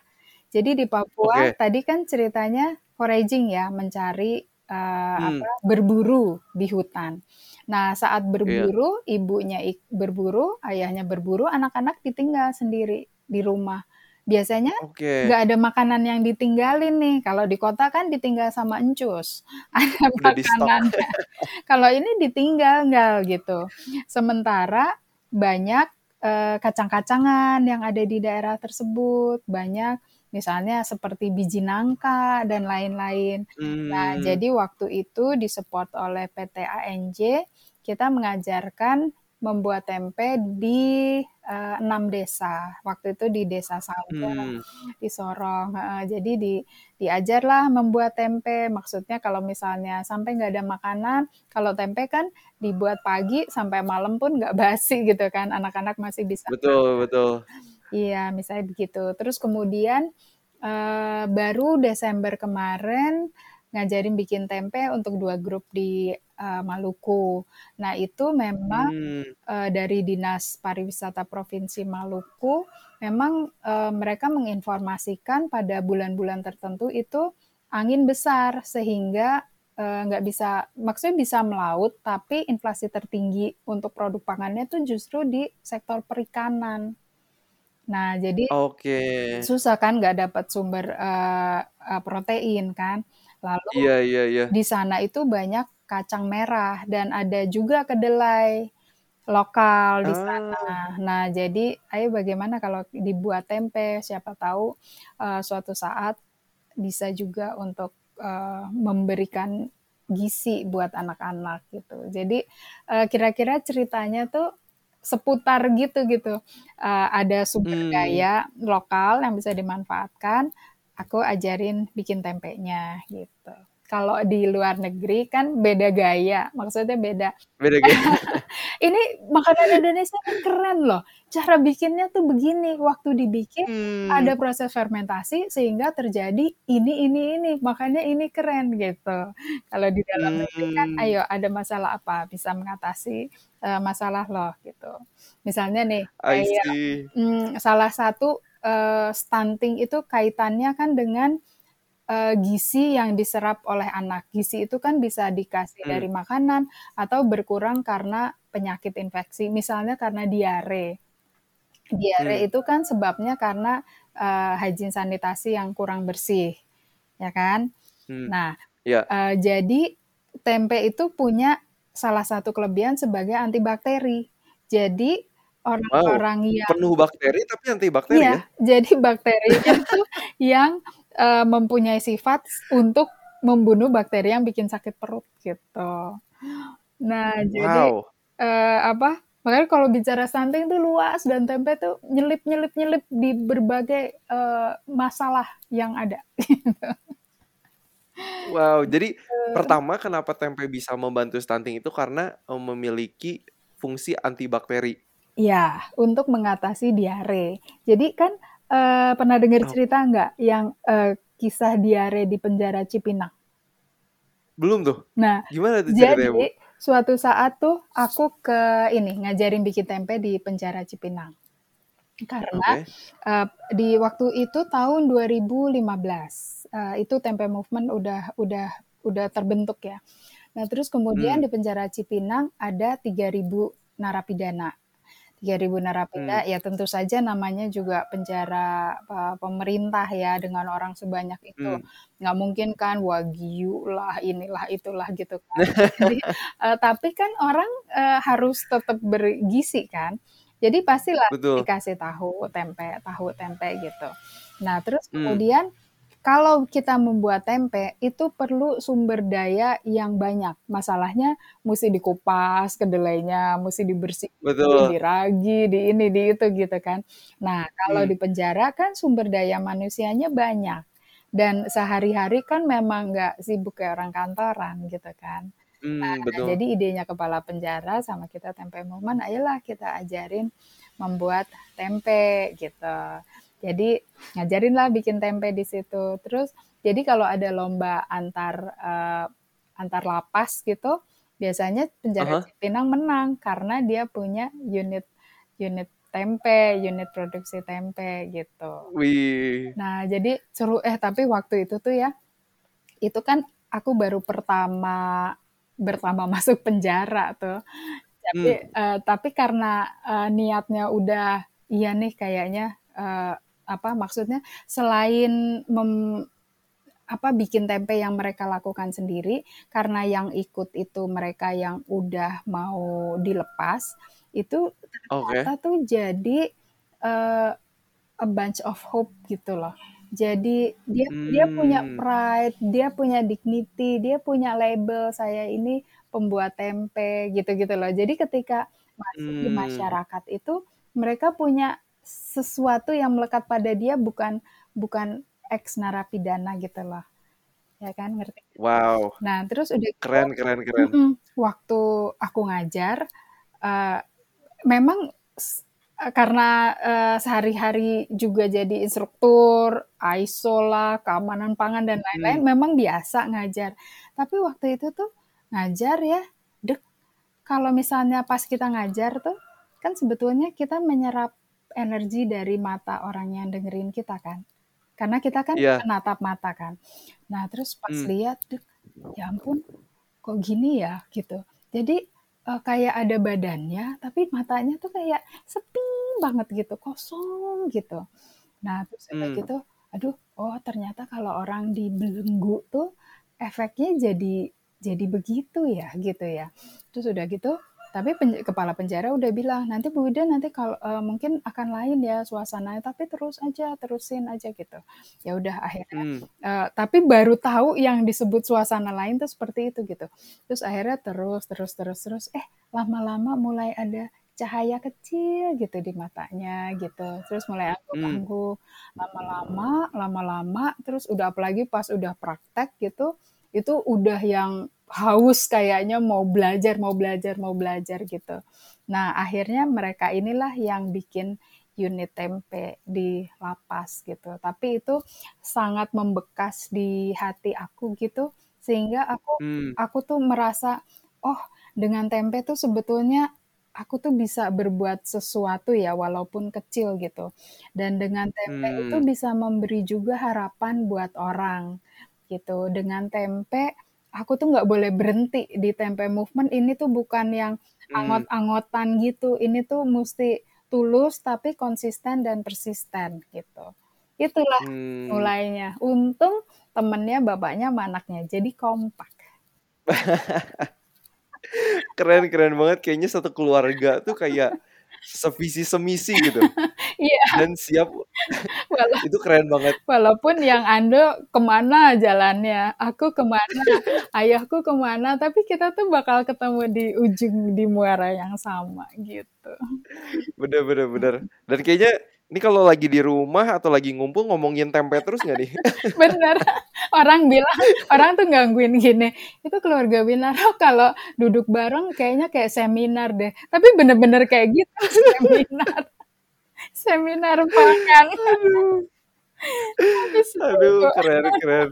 Jadi di Papua Oke. tadi kan ceritanya foraging ya, mencari, eee, Hmm. apa, berburu di hutan. Nah, saat berburu, ibunya ik berburu, ayahnya berburu, anak-anak ditinggal sendiri di rumah. Biasanya Oke. nggak ada makanan yang ditinggalin nih, kalau di kota kan ditinggal sama encus, ada Udah makanannya. Kalau ini ditinggal nggak gitu. Sementara banyak, eee, kacang-kacangan yang ada di daerah tersebut, banyak misalnya seperti biji nangka dan lain-lain. Nah, Mmm. jadi waktu itu di-support oleh PT ANJ, kita mengajarkan membuat tempe di, eee, 6 desa. Waktu itu di Desa Sambong, Mmm. di Sorong heeh, jadi di diajarlah membuat tempe, maksudnya kalau misalnya sampai nggak ada makanan, kalau tempe kan dibuat pagi sampai malam pun nggak basi gitu kan, anak-anak masih bisa Betul makan. betul. Iya, misalnya begitu. Terus kemudian, eee, baru Desember kemarin ngajarin bikin tempe untuk 2 grup di, eee, Maluku. Nah, itu memang, Mmm. eee, dari Dinas Pariwisata Provinsi Maluku, memang, eee, mereka menginformasikan pada bulan-bulan tertentu itu angin besar, sehingga, nggak bisa maksudnya bisa melaut, tapi inflasi tertinggi untuk produk pangannya tuh justru di sektor perikanan. Nah, jadi Oke. susah kan nggak dapat sumber, protein kan. Lalu Iya iya iya. di sana itu banyak kacang merah dan ada juga kedelai lokal di sana. Ah. Nah, jadi, ayo bagaimana kalau dibuat tempe, siapa tahu, eee, suatu saat bisa juga untuk, eee, memberikan gizi buat anak-anak gitu. Jadi, eee, kira-kira ceritanya tuh seputar gitu gitu, eee, ada sumber Mmm. daya lokal yang bisa dimanfaatkan, aku ajarin bikin tempenya gitu. Kalau di luar negeri kan beda gaya, maksudnya beda Beda gaya. ini makanan Indonesia kan keren loh, cara bikinnya tuh begini, waktu dibikin ada Mmm. proses fermentasi sehingga terjadi ini ini ini, makanya ini keren gitu. Kalau di dalam negeri kan, Mmm. ayo ada masalah apa, bisa mengatasi, eee, masalah loh gitu. Misalnya nih kayak, mmm, salah satu, eee, stunting itu kaitannya kan dengan, eee, gizi yang diserap oleh anak. Gizi itu kan bisa dikasih Mmm. dari makanan atau berkurang karena penyakit infeksi, misalnya karena diare. Diare Mmm. itu kan sebabnya karena, eee, hygiene sanitasi yang kurang bersih, ya kan. Mmm. Nah, Iya. eee, jadi tempe itu punya salah satu kelebihan sebagai antibakteri. Jadi Wow, orang-orang yang penuh bakteri tapi antibakteri Iya, ya? jadi bakterinya tuh yang, eee, mempunyai sifat untuk membunuh bakteri yang bikin sakit perut gitu. Nah, jadi, Wow. eee, apa, makanya kalau bicara stunting tuh luas dan tempe tuh nyelip nyelip nyelip di berbagai, eee, masalah yang ada gitu. Wow, jadi Gitu. pertama kenapa tempe bisa membantu stunting itu karena, memiliki fungsi antibakteri. Iya, untuk mengatasi diare. Jadi kan, eee, pernah dengar Oh. cerita nggak yang, eee, kisah diare di penjara Cipinang? Belum tuh, Nah, gimana tuh ceritanya, Bu? jadi suatu saat tuh aku ke ini, ngajarin bikin tempe di penjara Cipinang. Karena, Oke. eee, di waktu itu tahun 2015, eee, itu Tempe Movement udah udah udah terbentuk ya. Nah, terus kemudian Mmm. di penjara Cipinang ada 3.000 narapidana. 3.000 narapida, Mmm. ya tentu saja namanya juga penjara, eee, pemerintah ya, dengan orang sebanyak itu. Mmm. Nggak mungkin kan Wagyu lah, inilah, itulah, gitu kan. Jadi, eee, tapi kan orang, eee, harus tetap bergizi kan. Jadi pastilah Betul. dikasih tahu, tempe tahu, tempe gitu. Nah, terus Mmm. kemudian kalau kita membuat tempe, itu perlu sumber daya yang banyak. Masalahnya musti dikupas kedelainya, musti dibersihin, Betul. diragi, di ini, di itu, gitu kan. Nah, kalau Mmm. di penjara kan sumber daya manusianya banyak, dan sehari-hari kan memang nggak sibuk kayak orang kantoran, gitu kan. Nah, Mmm, betul. jadi idenya kepala penjara sama kita Tempe Movement, ayolah kita ajarin membuat tempe, gitu. Jadi ngajarinlah bikin tempe di situ. Terus jadi kalau ada lomba antar, eee, antar lapas gitu, biasanya penjara hah. Cipinang menang karena dia punya unit unit tempe, unit produksi tempe, gitu. Wih. Nah, jadi seru eh, tapi waktu itu tuh ya, itu kan aku baru pertama bertambah masuk penjara tuh. Tapi Hmm. uh, tapi karena uh, niatnya udah iya nih kayaknya uh, apa maksudnya selain mem, apa bikin tempe yang mereka lakukan sendiri karena yang ikut itu mereka yang udah mau dilepas itu ternyata tuh jadi uh, a bunch of hope gitu loh. Jadi dia dia punya Hmm. pride, dia punya dignity, dia punya label saya ini pembuat tempe gitu-gitu loh. Jadi ketika masuk di Hmm. masyarakat itu mereka punya sesuatu yang melekat pada dia bukan bukan ex narapidana gitu loh. Ya kan ngerti? Wow. Nah, terus udah gitu Keren keren keren. waktu aku ngajar uh, memang s- karena uh, sehari-hari juga jadi instruktur, ISO lah, keamanan pangan dan lain-lain, Hmm. memang biasa ngajar. Tapi waktu itu tuh ngajar ya, dek kalau misalnya pas kita ngajar tuh, kan sebetulnya kita menyerap energi dari mata orang yang dengerin kita kan. Karena kita kan Iya. menatap mata kan. Nah, terus pas Hmm. lihat, ya ampun, kok gini ya gitu. Jadi eh, kayak ada badannya, tapi matanya tuh kayak sepi banget gitu, kosong gitu. Nah, terus Hmm. gitu, aduh, oh ternyata kalau orang dibelenggu tuh efeknya jadi jadi begitu ya gitu ya. Terus udah gitu, tapi pen- kepala penjara udah bilang nanti Bu Ida nanti kalau eh, mungkin akan lain ya suasananya, tapi terus aja, terusin aja gitu. Ya udah akhirnya Hmm. Eh, tapi baru tahu yang disebut suasana lain tuh seperti itu gitu. Terus akhirnya terus terus terus terus eh lama-lama mulai ada cahaya kecil gitu di matanya gitu. Terus mulai Hmm. angguk-angguk. Lama-lama lama-lama terus udah apalagi pas udah praktek gitu itu udah yang haus kayaknya mau belajar, mau belajar, mau belajar gitu. Nah, akhirnya mereka inilah yang bikin unit tempe di lapas gitu. Tapi itu sangat membekas di hati aku gitu sehingga aku Hmm. aku tuh merasa oh dengan tempe tuh sebetulnya aku tuh bisa berbuat sesuatu ya walaupun kecil gitu dan dengan tempe itu Hmm. bisa memberi juga harapan buat orang gitu dengan tempe aku tuh nggak boleh berhenti di tempe movement. Ini tuh bukan yang Hmm. angot-angotan gitu. Ini tuh mesti tulus tapi konsisten dan persisten gitu. Itulah Hmm. mulainya. Untung temennya bapaknya sama anaknya. Jadi kompak. Keren keren banget. Kayaknya satu keluarga tuh kayak sevisi semisi gitu iya. Dan siap. Wala- itu keren banget. walaupun yang Ando ke mana jalannya? Aku ke mana? Ayahku ke mana? Tapi kita tuh bakal ketemu di ujung di muara yang sama gitu. Bener bener bener. Dan kayaknya ini kalau lagi di rumah atau lagi ngumpul ngomongin tempe terus nggak nih? bener. Orang bilang orang tuh gangguin gini itu keluarga Winaro kalau duduk bareng kayaknya kayak seminar deh. Tapi bener-bener kayak gitu seminar seminar pangan Aduh, aduh keren keren.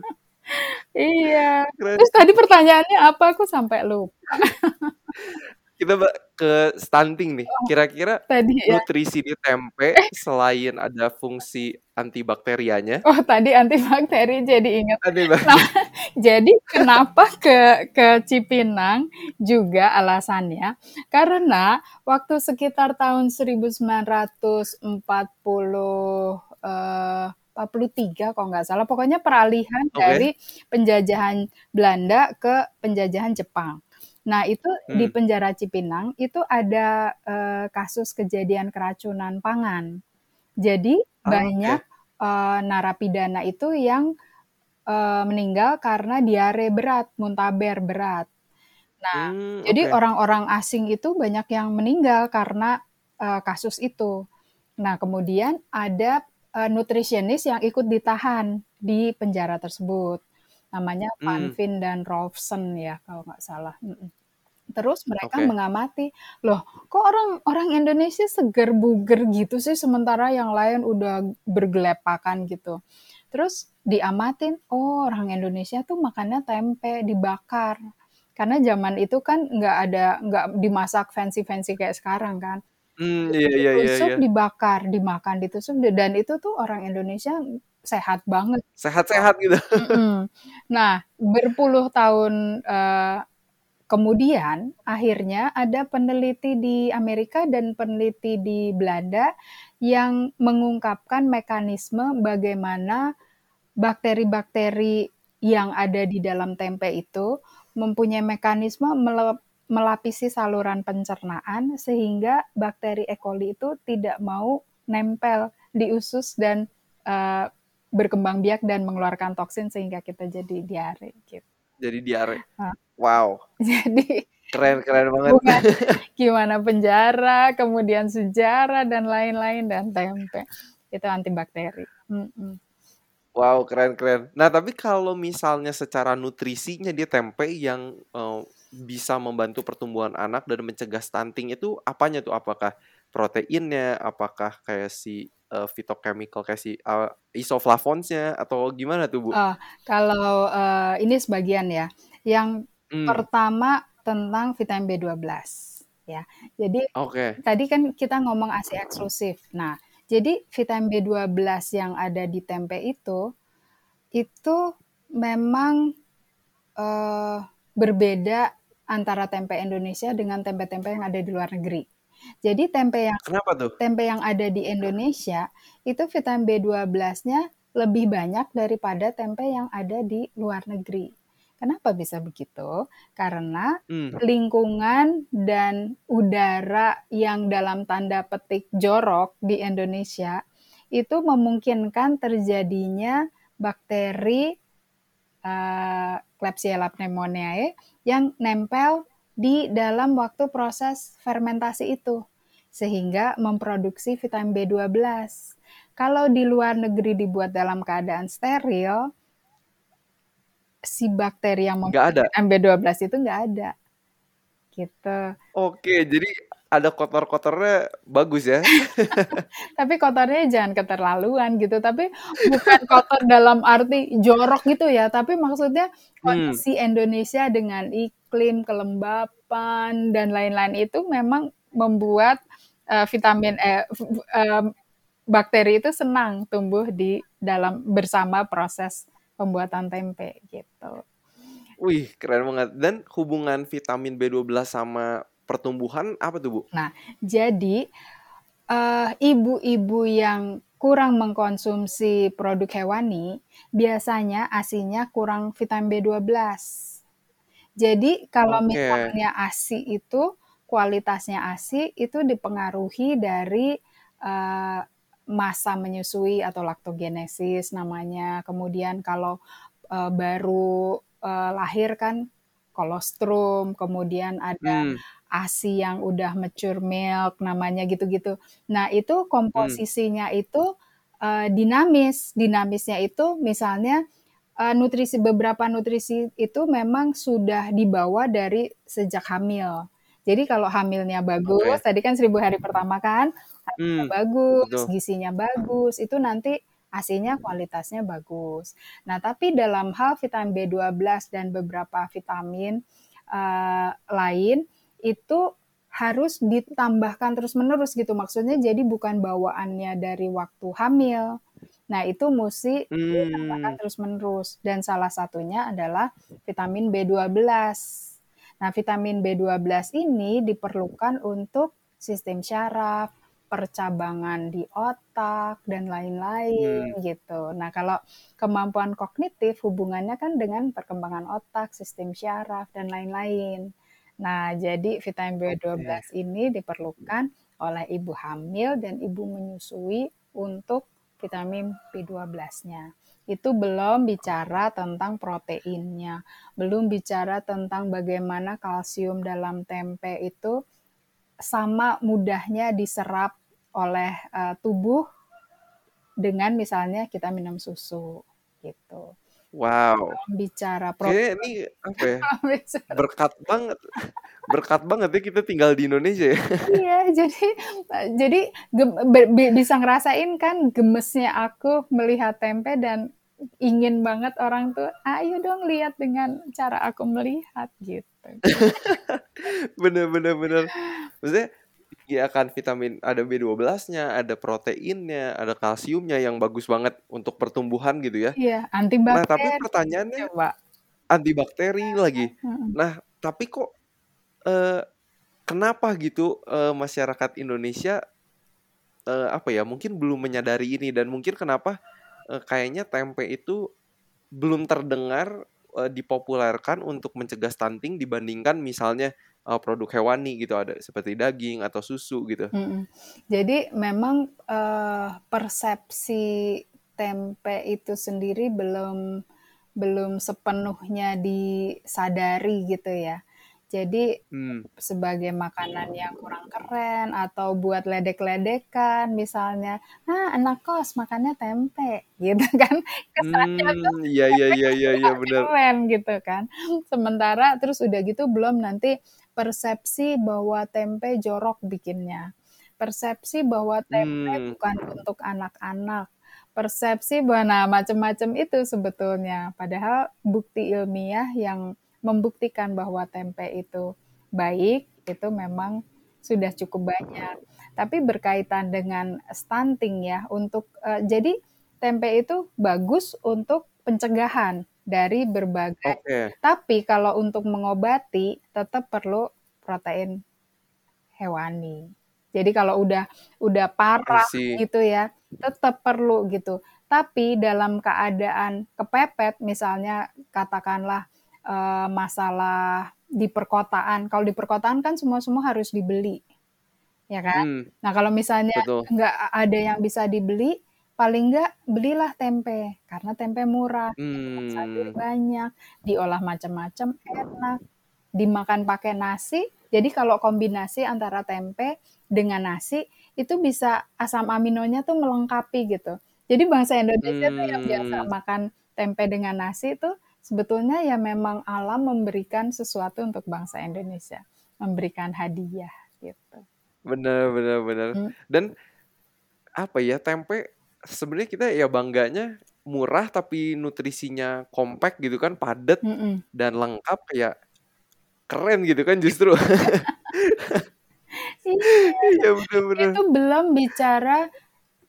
Iya. Keren. terus tadi pertanyaannya apa? Aku sampai lupa Kita ke stunting nih. Kira-kira tadi ya nutrisi di tempe selain ada fungsi antibakterianya, oh tadi antibakteri jadi ingat? Nah, jadi kenapa ke ke Cipinang juga alasannya karena waktu sekitar tahun 1940 eh 43 kalau nggak salah pokoknya peralihan Oke. dari penjajahan Belanda ke penjajahan Jepang. Nah, itu di Hmm. penjara Cipinang itu ada eh, kasus kejadian keracunan pangan. Jadi Ah, oke. banyak eh, narapidana itu yang eh, meninggal karena diare berat, muntaber berat. Nah, Hmm, jadi oke. orang-orang asing itu banyak yang meninggal karena eh, kasus itu. Nah, kemudian ada nutritionist yang ikut ditahan di penjara tersebut. Namanya Van Hmm. Dan Rolfsen ya, kalau nggak salah. Terus mereka Oke. mengamati, loh kok orang orang Indonesia seger buger gitu sih sementara yang lain udah bergelepakan gitu. Terus diamatin, oh orang Indonesia tuh makannya tempe dibakar. Karena zaman itu kan nggak ada nggak dimasak fancy-fancy kayak sekarang kan. Itu iya iya iya ditusuk, iya. dibakar, dimakan, ditusuk dan itu tuh orang Indonesia sehat banget. Sehat-sehat gitu. Mm-mm. Nah, berpuluh tahun eh, kemudian akhirnya ada peneliti di Amerika dan peneliti di Belanda yang mengungkapkan mekanisme bagaimana bakteri-bakteri yang ada di dalam tempe itu mempunyai mekanisme melapisi saluran pencernaan sehingga bakteri E. coli itu tidak mau nempel di usus dan uh, berkembang biak dan mengeluarkan toksin sehingga kita jadi diare gitu. Jadi diare. Nah. Wow. Jadi keren keren banget. Bukan gimana penjara, kemudian sejarah dan lain-lain dan tempe. Itu antibakteri. Mm -mm. Wow, keren keren. Nah, tapi kalau misalnya secara nutrisinya dia tempe yang uh, bisa membantu pertumbuhan anak dan mencegah stunting itu apanya tuh? Apakah proteinnya? Apakah kayak si uh, phytochemical kayak si uh, isoflavonesnya atau gimana tuh bu? Uh, kalau uh, ini sebagian ya. Yang hmm. pertama tentang vitamin B12 ya. Jadi okay. tadi kan kita ngomong ASI eksklusif. Nah, jadi vitamin B12 yang ada di tempe itu itu memang uh, berbeda antara tempe Indonesia dengan tempe-tempe yang ada di luar negeri. Jadi tempe yang Kenapa tuh? tempe yang ada di Indonesia itu vitamin B12-nya lebih banyak daripada tempe yang ada di luar negeri. Kenapa bisa begitu? Karena hmm. lingkungan dan udara yang dalam tanda petik jorok di Indonesia itu memungkinkan terjadinya bakteri uh, Klebsiella pneumoniae yang nempel di dalam waktu proses fermentasi itu sehingga memproduksi vitamin B12. Kalau di luar negeri dibuat dalam keadaan steril, si bakteri yang memproduksi vitamin B12 itu nggak ada. Gitu. Oke, jadi ada kotor-kotornya bagus ya. tapi kotornya jangan keterlaluan gitu. Tapi bukan kotor dalam arti jorok gitu ya. Tapi maksudnya kondisi hmm. Indonesia dengan iklim, kelembapan dan lain-lain itu memang membuat uh, vitamin eh, uh, bakteri itu senang tumbuh di dalam bersama proses pembuatan tempe gitu. Wih, keren banget. Dan hubungan vitamin B12 sama pertumbuhan apa tuh Bu? Nah, jadi uh, ibu-ibu yang kurang mengkonsumsi produk hewani biasanya asinya kurang vitamin B12. Jadi kalau okay. misalnya ASI itu kualitasnya ASI itu dipengaruhi dari uh, masa menyusui atau laktogenesis namanya. Kemudian kalau uh, baru uh, lahir kan kolostrum, kemudian ada hmm. ASI yang udah mature milk namanya gitu-gitu. Nah, itu komposisinya hmm. itu uh, dinamis. Dinamisnya itu misalnya uh, nutrisi beberapa nutrisi itu memang sudah dibawa dari sejak hamil. Jadi kalau hamilnya bagus, okay. tadi kan seribu hari pertama kan, hmm, bagus, betul. gizinya bagus, itu nanti asinya kualitasnya bagus. Nah, tapi dalam hal vitamin B12 dan beberapa vitamin uh, lain itu harus ditambahkan terus-menerus gitu. Maksudnya jadi bukan bawaannya dari waktu hamil. Nah, itu mesti hmm. terus-menerus dan salah satunya adalah vitamin B12. Nah, vitamin B12 ini diperlukan untuk sistem syaraf, percabangan di otak dan lain-lain hmm. gitu. Nah, kalau kemampuan kognitif hubungannya kan dengan perkembangan otak, sistem syaraf dan lain-lain. Nah, jadi vitamin B12 okay. ini diperlukan oleh ibu hamil dan ibu menyusui untuk vitamin B12-nya. Itu belum bicara tentang proteinnya, belum bicara tentang bagaimana kalsium dalam tempe itu sama mudahnya diserap oleh uh, tubuh dengan misalnya kita minum susu gitu. Wow. Bicara pro. ini apa ya? Berkat banget. Berkat banget ya kita tinggal di Indonesia ya. iya, jadi jadi bisa ngerasain kan gemesnya aku melihat tempe dan ingin banget orang tuh ayo dong lihat dengan cara aku melihat gitu. bener bener bener. Maksudnya ya kan vitamin ada B12-nya, ada proteinnya, ada kalsiumnya yang bagus banget untuk pertumbuhan gitu ya. Iya, antibakteri. Nah, tapi pertanyaannya Coba. antibakteri lagi. Nah, tapi kok uh, kenapa gitu uh, masyarakat Indonesia uh, apa ya mungkin belum menyadari ini dan mungkin kenapa uh, kayaknya tempe itu belum terdengar uh, dipopulerkan untuk mencegah stunting dibandingkan misalnya uh, produk hewani gitu ada seperti daging atau susu gitu. Mm-mm. Jadi memang uh, persepsi tempe itu sendiri belum belum sepenuhnya disadari gitu ya. Jadi hmm. sebagai makanan yang kurang keren atau buat ledek-ledekan misalnya, ah anak kos makannya tempe gitu kan. Kesannya hmm, tuh iya iya iya iya iya benar. Keren gitu kan. Sementara terus udah gitu belum nanti persepsi bahwa tempe jorok bikinnya. Persepsi bahwa tempe hmm. bukan untuk anak-anak persepsi bahwa nah macam-macam itu sebetulnya padahal bukti ilmiah yang membuktikan bahwa tempe itu baik itu memang sudah cukup banyak. Tapi berkaitan dengan stunting ya untuk uh, jadi tempe itu bagus untuk pencegahan dari berbagai. Okay. Tapi kalau untuk mengobati tetap perlu protein hewani. Jadi kalau udah udah parah gitu ya, tetap perlu gitu. Tapi dalam keadaan kepepet misalnya katakanlah uh, masalah di perkotaan. Kalau di perkotaan kan semua-semua harus dibeli, ya kan? Hmm. Nah kalau misalnya nggak ada yang bisa dibeli, paling nggak belilah tempe karena tempe murah, hmm. sayur banyak, diolah macam-macam, enak, dimakan pakai nasi. Jadi kalau kombinasi antara tempe dengan nasi itu bisa asam aminonya tuh melengkapi gitu. Jadi bangsa Indonesia hmm. tuh yang biasa hmm. makan tempe dengan nasi itu sebetulnya ya memang alam memberikan sesuatu untuk bangsa Indonesia, memberikan hadiah gitu. Benar, benar, benar. Hmm. Dan apa ya tempe sebenarnya kita ya bangganya murah tapi nutrisinya kompak gitu kan, padat mm -mm. dan lengkap kayak keren gitu kan justru. iya, iya benar-benar. Itu belum bicara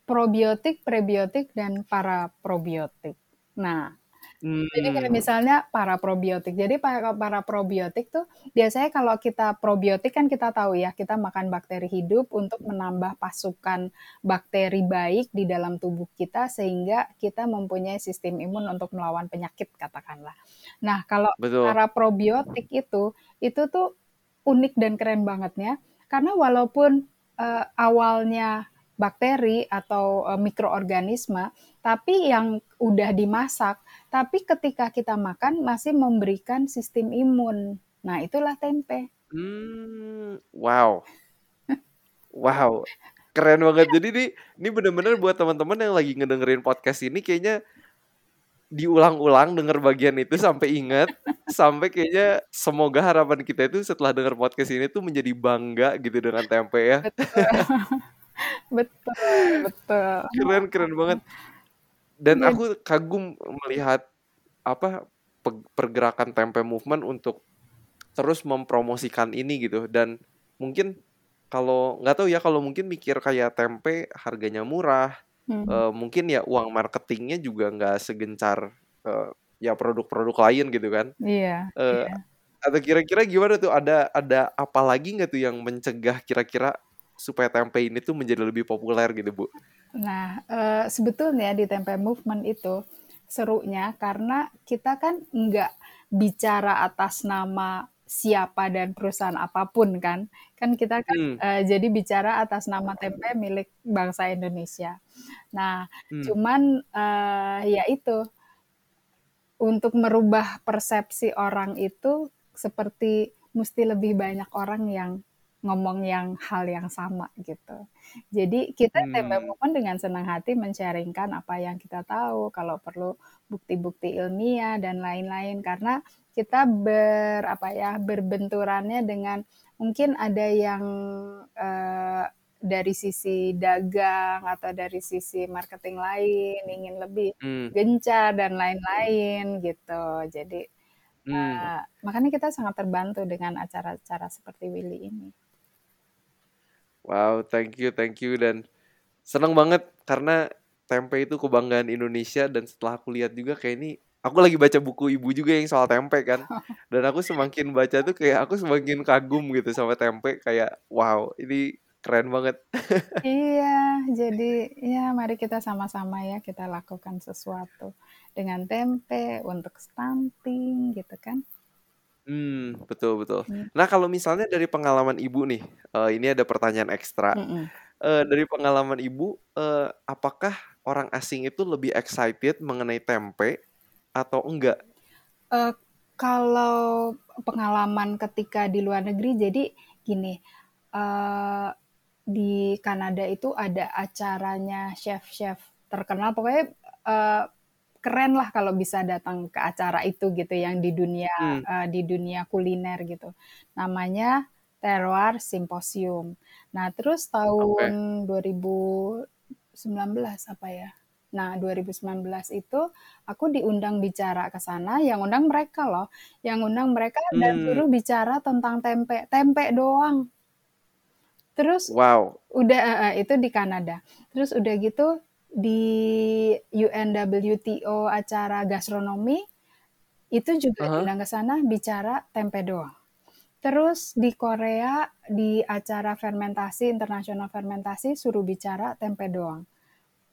probiotik, prebiotik dan para probiotik. Nah, Hmm. Jadi kayak hmm. misalnya para probiotik. Jadi para, para probiotik tuh biasanya kalau kita probiotik kan kita tahu ya, kita makan bakteri hidup untuk menambah pasukan bakteri baik di dalam tubuh kita sehingga kita mempunyai sistem imun untuk melawan penyakit katakanlah. Nah, kalau Betul. para probiotik itu itu tuh unik dan keren bangetnya karena walaupun uh, awalnya bakteri atau uh, mikroorganisme, tapi yang udah dimasak, tapi ketika kita makan masih memberikan sistem imun. Nah, itulah tempe. Hmm, wow. wow. Keren banget. Jadi ini ini benar-benar buat teman-teman yang lagi ngedengerin podcast ini kayaknya diulang-ulang denger bagian itu sampai ingat sampai kayaknya semoga harapan kita itu setelah denger podcast ini tuh menjadi bangga gitu dengan tempe ya. betul, betul. Keren keren banget. Dan ya. aku kagum melihat apa pergerakan tempe movement untuk terus mempromosikan ini gitu dan mungkin kalau nggak tahu ya kalau mungkin mikir kayak tempe harganya murah hmm. uh, mungkin ya uang marketingnya juga nggak segencar uh, ya produk-produk lain gitu kan iya yeah, uh, yeah. atau kira-kira gimana tuh ada ada apa lagi nggak tuh yang mencegah kira-kira supaya tempe ini tuh menjadi lebih populer gitu bu? Nah uh, sebetulnya di tempe movement itu serunya karena kita kan nggak bicara atas nama siapa dan perusahaan apa pun kan kan kita kan hmm. uh, jadi bicara atas nama tempe milik bangsa Indonesia. Nah hmm. cuman uh, ya itu untuk merubah persepsi orang itu seperti mesti lebih banyak orang yang ngomong yang hal yang sama gitu. Jadi kita hmm. Tempe dengan senang hati men-sharingkan apa yang kita tahu, kalau perlu bukti-bukti ilmiah dan lain-lain karena kita ber apa ya berbenturannya dengan mungkin ada yang uh, dari sisi dagang atau dari sisi marketing lain ingin lebih hmm. gencar dan lain-lain gitu. Jadi hmm. uh, makanya kita sangat terbantu dengan acara-acara seperti Willy ini. Wow, thank you, thank you dan senang banget karena tempe itu kebanggaan Indonesia dan setelah aku lihat juga kayak ini aku lagi baca buku ibu juga yang soal tempe kan. Dan aku semakin baca tuh kayak aku semakin kagum gitu sama tempe kayak wow, ini keren banget. Iya, jadi ya mari kita sama-sama ya kita lakukan sesuatu dengan tempe untuk stunting gitu kan. Hmm, betul betul. Hmm. Nah, kalau misalnya dari pengalaman Ibu nih, eee, ini ada pertanyaan ekstra. Mhm. Eee, dari pengalaman Ibu, eee, apakah orang asing itu lebih excited mengenai tempe atau enggak? Eee, kalau pengalaman ketika di luar negeri jadi gini, eee, di Kanada itu ada acaranya chef-chef terkenal pokoknya, eee, keren lah kalau bisa datang ke acara itu gitu yang di dunia, Hmm. eee, di dunia kuliner gitu. Namanya Terroir Symposium. Nah, terus tahun 2019 apa ya? Nah, 2019 itu aku diundang bicara ke sana, yang undang mereka loh, yang undang mereka dan Mmm. suruh bicara tentang tempe, tempe doang. Terus Wow. udah heeh, itu di Kanada. Terus udah gitu di UNWTO acara gastronomi, itu juga hah. diundang ke sana bicara tempe doang. Terus di Korea, di acara fermentasi, internasional fermentasi, suruh bicara tempe doang.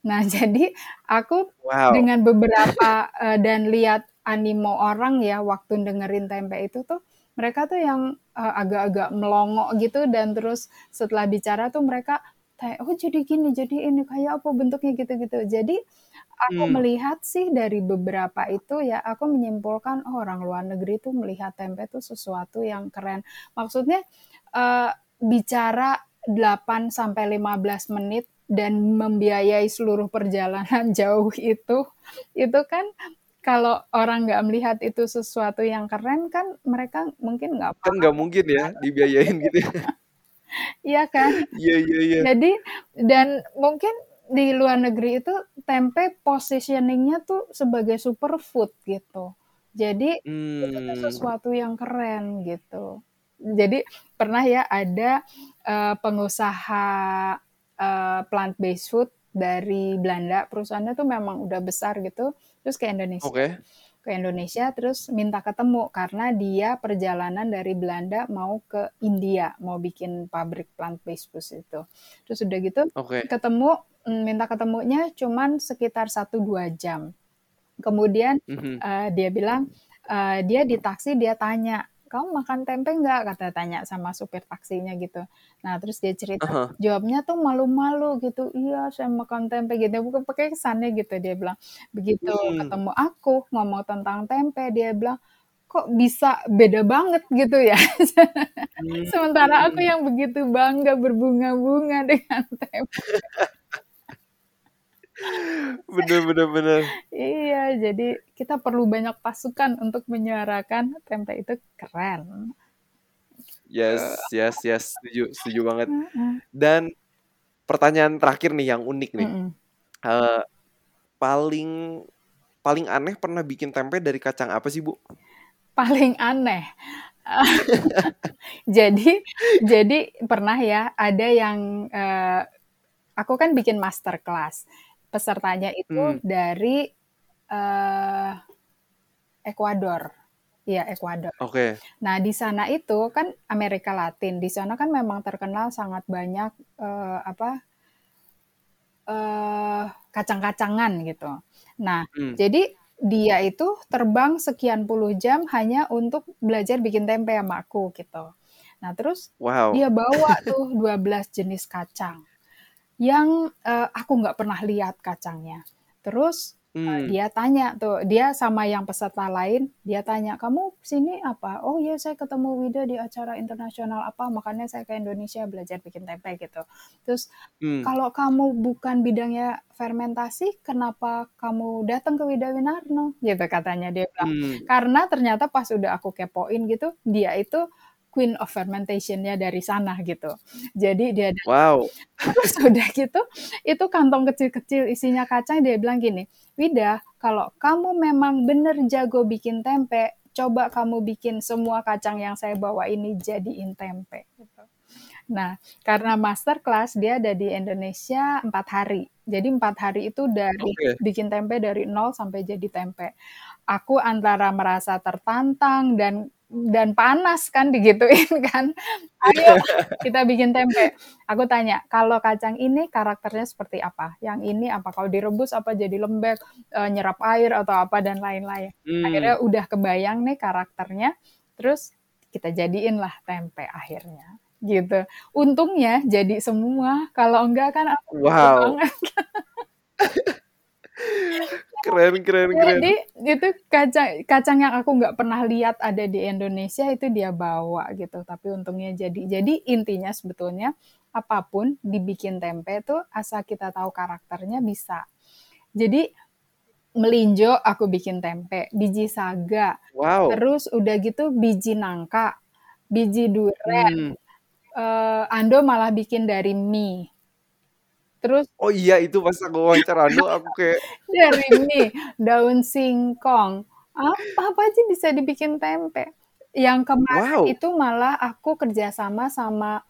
Nah, jadi aku Wow. dengan beberapa, eee, dan lihat animo orang ya waktu dengerin tempe itu tuh, mereka tuh yang, eee, agak-agak melongo gitu dan terus setelah bicara tuh mereka kayak, "Oh jadi gini, jadi ini, kayak apa bentuknya?" Gitu-gitu. Jadi aku Mmm. melihat sih dari beberapa itu ya, aku menyimpulkan, oh orang luar negeri tuh melihat tempe tuh sesuatu yang keren. Maksudnya, eee, bicara 8 sampai 15 menit dan membiayai seluruh perjalanan jauh itu, itu kan kalau orang nggak melihat itu sesuatu yang keren kan mereka mungkin nggak Kan nggak mungkin ya dibiayain gitu ya. Iya kan? Iya iya iya. Jadi dan mungkin di luar negeri itu tempe positioning-nya tuh sebagai superfood gitu. Jadi itu tuh Mmm. sesuatu yang keren gitu. Jadi pernah ya ada, eee, pengusaha, eee, plant based food dari Belanda, perusahaannya tuh memang udah besar gitu, terus ke Indonesia. Oke. Ke Indonesia terus minta ketemu karena dia perjalanan dari Belanda mau ke India, mau bikin pabrik plant based food itu. Terus udah gitu Oke. ketemu, mmm, minta ketemunya cuman sekitar 1, 2 jam. Kemudian, Mhm. eee, dia bilang, eee, dia di taksi dia tanya, "Kamu makan tempe nggak?" Kata tanya sama supir taksinya gitu. Nah, terus dia cerita, hah. jawabnya tuh malu-malu gitu, "Iya, saya makan tempe," gitu, bukan pakai kesannya gitu dia bilang. Begitu Mmm. ketemu aku ngomong tentang tempe, dia bilang, "Kok bisa beda banget gitu ya?" Sementara aku yang begitu bangga berbunga-bunga dengan tempe. Bener bener bener. Iya, jadi kita perlu banyak pasukan untuk menyuarakan tempe itu keren. Yes yes yes, setuju setuju banget. Dan pertanyaan terakhir nih yang unik nih. Eee, paling paling aneh pernah bikin tempe dari kacang apa sih, Bu? Paling aneh. Jadi jadi pernah ya ada yang, eee, aku kan bikin master class. Pesertanya itu Mmm. dari, eee, Ekuador. Iya, Ekuador. Oke. Nah, di sana itu kan Amerika Latin, di sana kan memang terkenal sangat banyak, eee, apa eee, kacang-kacangan gitu. Nah, Mmm. jadi dia itu terbang sekian puluh jam hanya untuk belajar bikin tempe sama aku gitu. Nah, terus Wow. dia bawa tuh 12 jenis kacang yang, eee, aku nggak pernah lihat kacangnya. Terus, eee, Mmm. dia tanya tuh, dia sama yang peserta lain, dia tanya, "Kamu sini apa?" "Oh iya, saya ketemu Wida di acara internasional apa, makanya saya ke Indonesia belajar bikin tempe," gitu. Terus, Mmm. "Kalau kamu bukan bidangnya fermentasi, kenapa kamu datang ke Wida Winarno?" Gitu katanya, dia bilang. Mmm. Karena ternyata pas udah aku kepoin gitu, dia itu queen of fermentation-nya dari sana gitu. Jadi dia datang, Wow. terus udah gitu, itu kantong kecil-kecil isinya kacang, dia bilang gini, "Wida, kalau kamu memang bener jago bikin tempe, coba kamu bikin semua kacang yang saya bawa ini jadiin tempe," gitu. Nah, karena masterclass dia ada di Indonesia empat hari. Jadi empat hari itu dari Oke. bikin tempe dari nol sampai jadi tempe. Aku antara merasa tertantang dan dan panas kan digituin kan. Ayo kita bikin tempe. Aku tanya, kalau kacang ini karakternya seperti apa? Yang ini apa? Kalau direbus apa jadi lembek, e, nyerap air atau apa dan lain-lain. Hmm. Akhirnya udah kebayang nih karakternya. Terus kita jadiin lah tempe akhirnya gitu. Untungnya jadi semua, kalau enggak kan aku Wow. banget. Keren keren keren. Jadi itu kacang kacang yang aku nggak pernah lihat ada di Indonesia itu dia bawa gitu. Tapi untungnya jadi. Jadi intinya sebetulnya apa pun dibikin tempe tuh asal kita tahu karakternya bisa. Jadi melinjo aku bikin tempe, biji saga, Wow. terus udah gitu biji nangka, biji duren, Hmm. eee, Ando malah bikin dari mie. Terus Oh iya itu pas aku wawancara Ando aku kayak dari mie, daun singkong, apa apa aja bisa dibikin tempe. Yang kemarin Wow. itu malah aku kerjasama sama,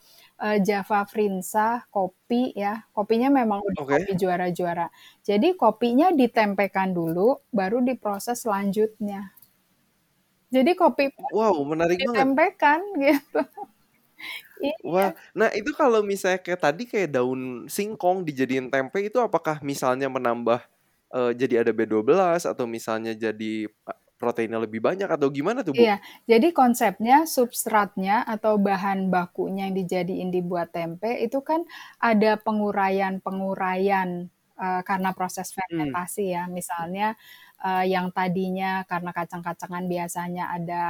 eee, Java Frinsa kopi ya, kopinya memang udah Oke. kopi juara-juara. Jadi kopinya ditempekan dulu, baru diproses selanjutnya. Jadi kopi Wow, menarik banget. ditempekan gitu. Iya. Wah, nah itu kalau misalnya kayak tadi kayak daun singkong dijadiin tempe itu apakah misalnya menambah, eee, jadi ada B12 atau misalnya jadi, proteinnya lebih banyak atau gimana tuh, Bu? Iya, jadi konsepnya substratnya atau bahan bakunya yang dijadiin dibuat tempe itu kan ada penguraian-penguraian, eee, karena proses Hmm. fermentasi ya. Misalnya, eee, yang tadinya karena kacang-kacangan biasanya ada,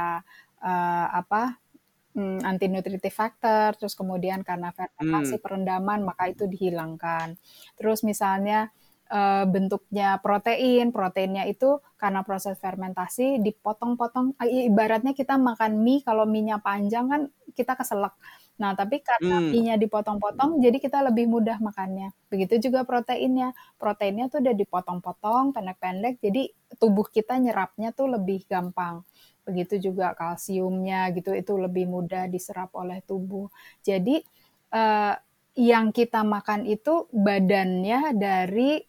eee, apa, mmm, anti-nutritive factor, terus kemudian karena fermentasi Hmm. perendaman maka itu dihilangkan. Terus misalnya, eee, bentuknya protein, proteinnya itu karena proses fermentasi dipotong-potong, i ibaratnya kita makan mie kalau mie-nya panjang kan kita keselak. Nah, tapi karena Mmm. mie-nya dipotong-potong jadi kita lebih mudah makannya. Begitu juga proteinnya, proteinnya tuh udah dipotong-potong pendek-pendek jadi tubuh kita nyerapnya tuh lebih gampang. Begitu juga kalsiumnya gitu, itu lebih mudah diserap oleh tubuh. Jadi, eee, yang kita makan itu badannya dari,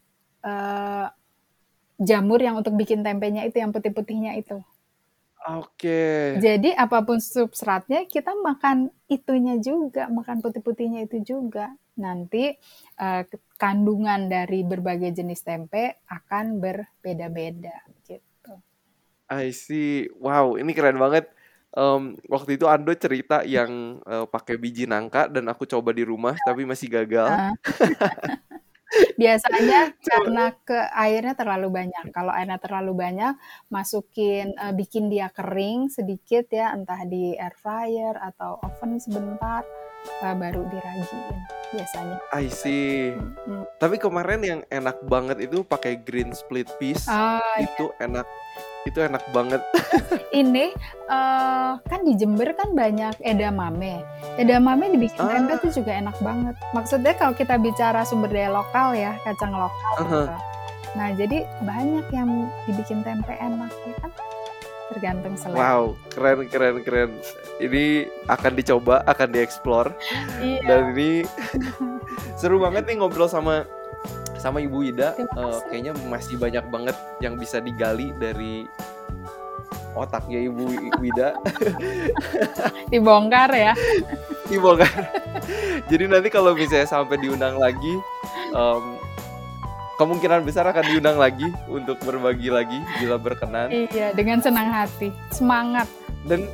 eee, jamur yang untuk bikin tempenya itu, yang putih-putihnya itu. Oke. Jadi apa pun substratnya kita makan itunya juga, makan putih-putihnya itu juga. Nanti, k kandungan dari berbagai jenis tempe akan berbeda-beda gitu. I see. Wow, ini keren banget. Mmm, waktu itu Ando cerita yang, eee, pakai biji nangka dan aku coba di rumah tapi masih gagal. Heeh. Biasanya Coba karena ke airnya terlalu banyak. Kalau airnya terlalu banyak, masukin eee, bikin dia kering sedikit ya, entah di air fryer atau oven sebentar, eee, baru diragiin biasanya. I see. Mhm. Tapi kemarin yang enak banget itu pakai green split peas. Oh, iya. Itu enak itu enak banget. Ini, eee, kan di Jember kan banyak edamame. Edamame dibikin tempe Ah. tuh juga enak banget. Maksudnya kalau kita bicara sumber daya lokal ya, kacang lokal Ah hah. gitu. Nah, jadi banyak yang dibikin tempe enak ya kan, tergantung selera. Wow, keren keren keren. Ini akan dicoba, akan dieksplor. Iya. Dan ini seru banget nih ngobrol sama sama Ibu Ida. Kasih. kayaknya masih banyak banget yang bisa digali dari otaknya Ibu Wida. Dibongkar ya. Dibongkar. Jadi nanti kalau misalnya sampai diundang lagi, mmm, kemungkinan besar akan diundang lagi untuk berbagi lagi bila berkenan. Iya, dengan senang hati, semangat. Dan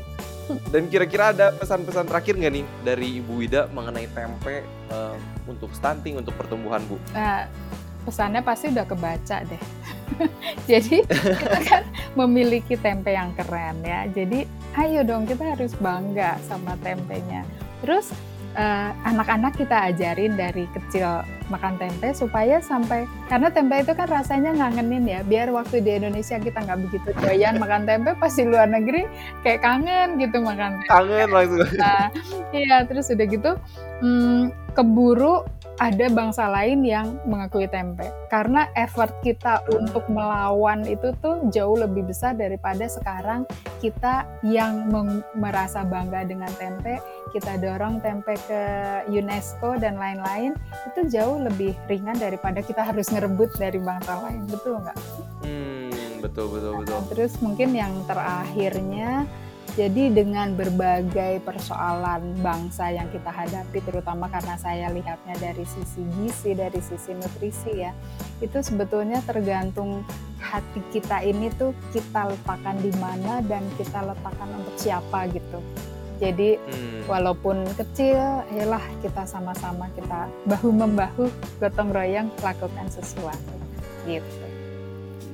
dan kira-kira ada pesan-pesan terakhir nggak nih dari Ibu Wida mengenai tempe, eee, untuk stunting, untuk pertumbuhan, Bu? Nah, pesannya pasti udah kebaca deh. Jadi kita kan memiliki tempe yang keren ya. Jadi ayo dong kita harus bangga sama tempenya. Terus, eee, anak-anak kita ajarin dari kecil makan tempe supaya sampai karena tempe itu kan rasanya ngangenin ya, biar waktu di Indonesia kita nggak begitu doyan makan tempe, pas di luar negeri kayak kangen gitu makan tempe. Kangen langsung. Nah, iya terus udah gitu, mmm, keburu ada bangsa lain yang mengakui tempe. Karena effort kita Hmm. untuk melawan itu tuh jauh lebih besar daripada sekarang kita yang merasa bangga dengan tempe, kita dorong tempe ke UNESCO dan lain-lain, itu jauh lebih ringan daripada kita harus ngerebut dari bangsa lain. Betul nggak? Hmm, betul betul betul. Terus mungkin yang terakhirnya, jadi dengan berbagai persoalan bangsa yang kita hadapi, terutama karena saya lihatnya dari sisi gizi, dari sisi nutrisi ya, itu sebetulnya tergantung hati kita ini tuh kita letakkan di mana dan kita letakkan untuk siapa gitu. Jadi Hmm. walaupun kecil, yalah kita sama-sama kita bahu membahu, gotong royong lakukan sesuatu gitu.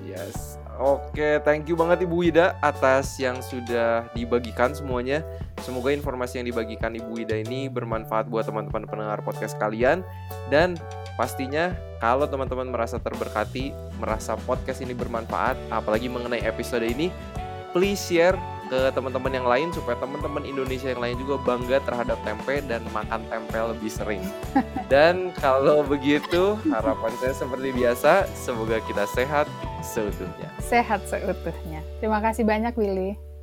Yes. Oke, thank you banget Ibu Wida atas yang sudah dibagikan semuanya. Semoga informasi yang dibagikan Ibu Wida ini bermanfaat buat teman-teman pendengar podcast kalian dan pastinya kalau teman-teman merasa terberkati, merasa podcast ini bermanfaat, apalagi mengenai episode ini, please share ke teman-teman yang lain supaya teman-teman Indonesia yang lain juga bangga terhadap tempe dan makan tempe lebih sering. Dan kalau begitu, harapan saya seperti biasa, semoga kita sehat seutuhnya. Sehat seutuhnya. Terima kasih banyak Willy.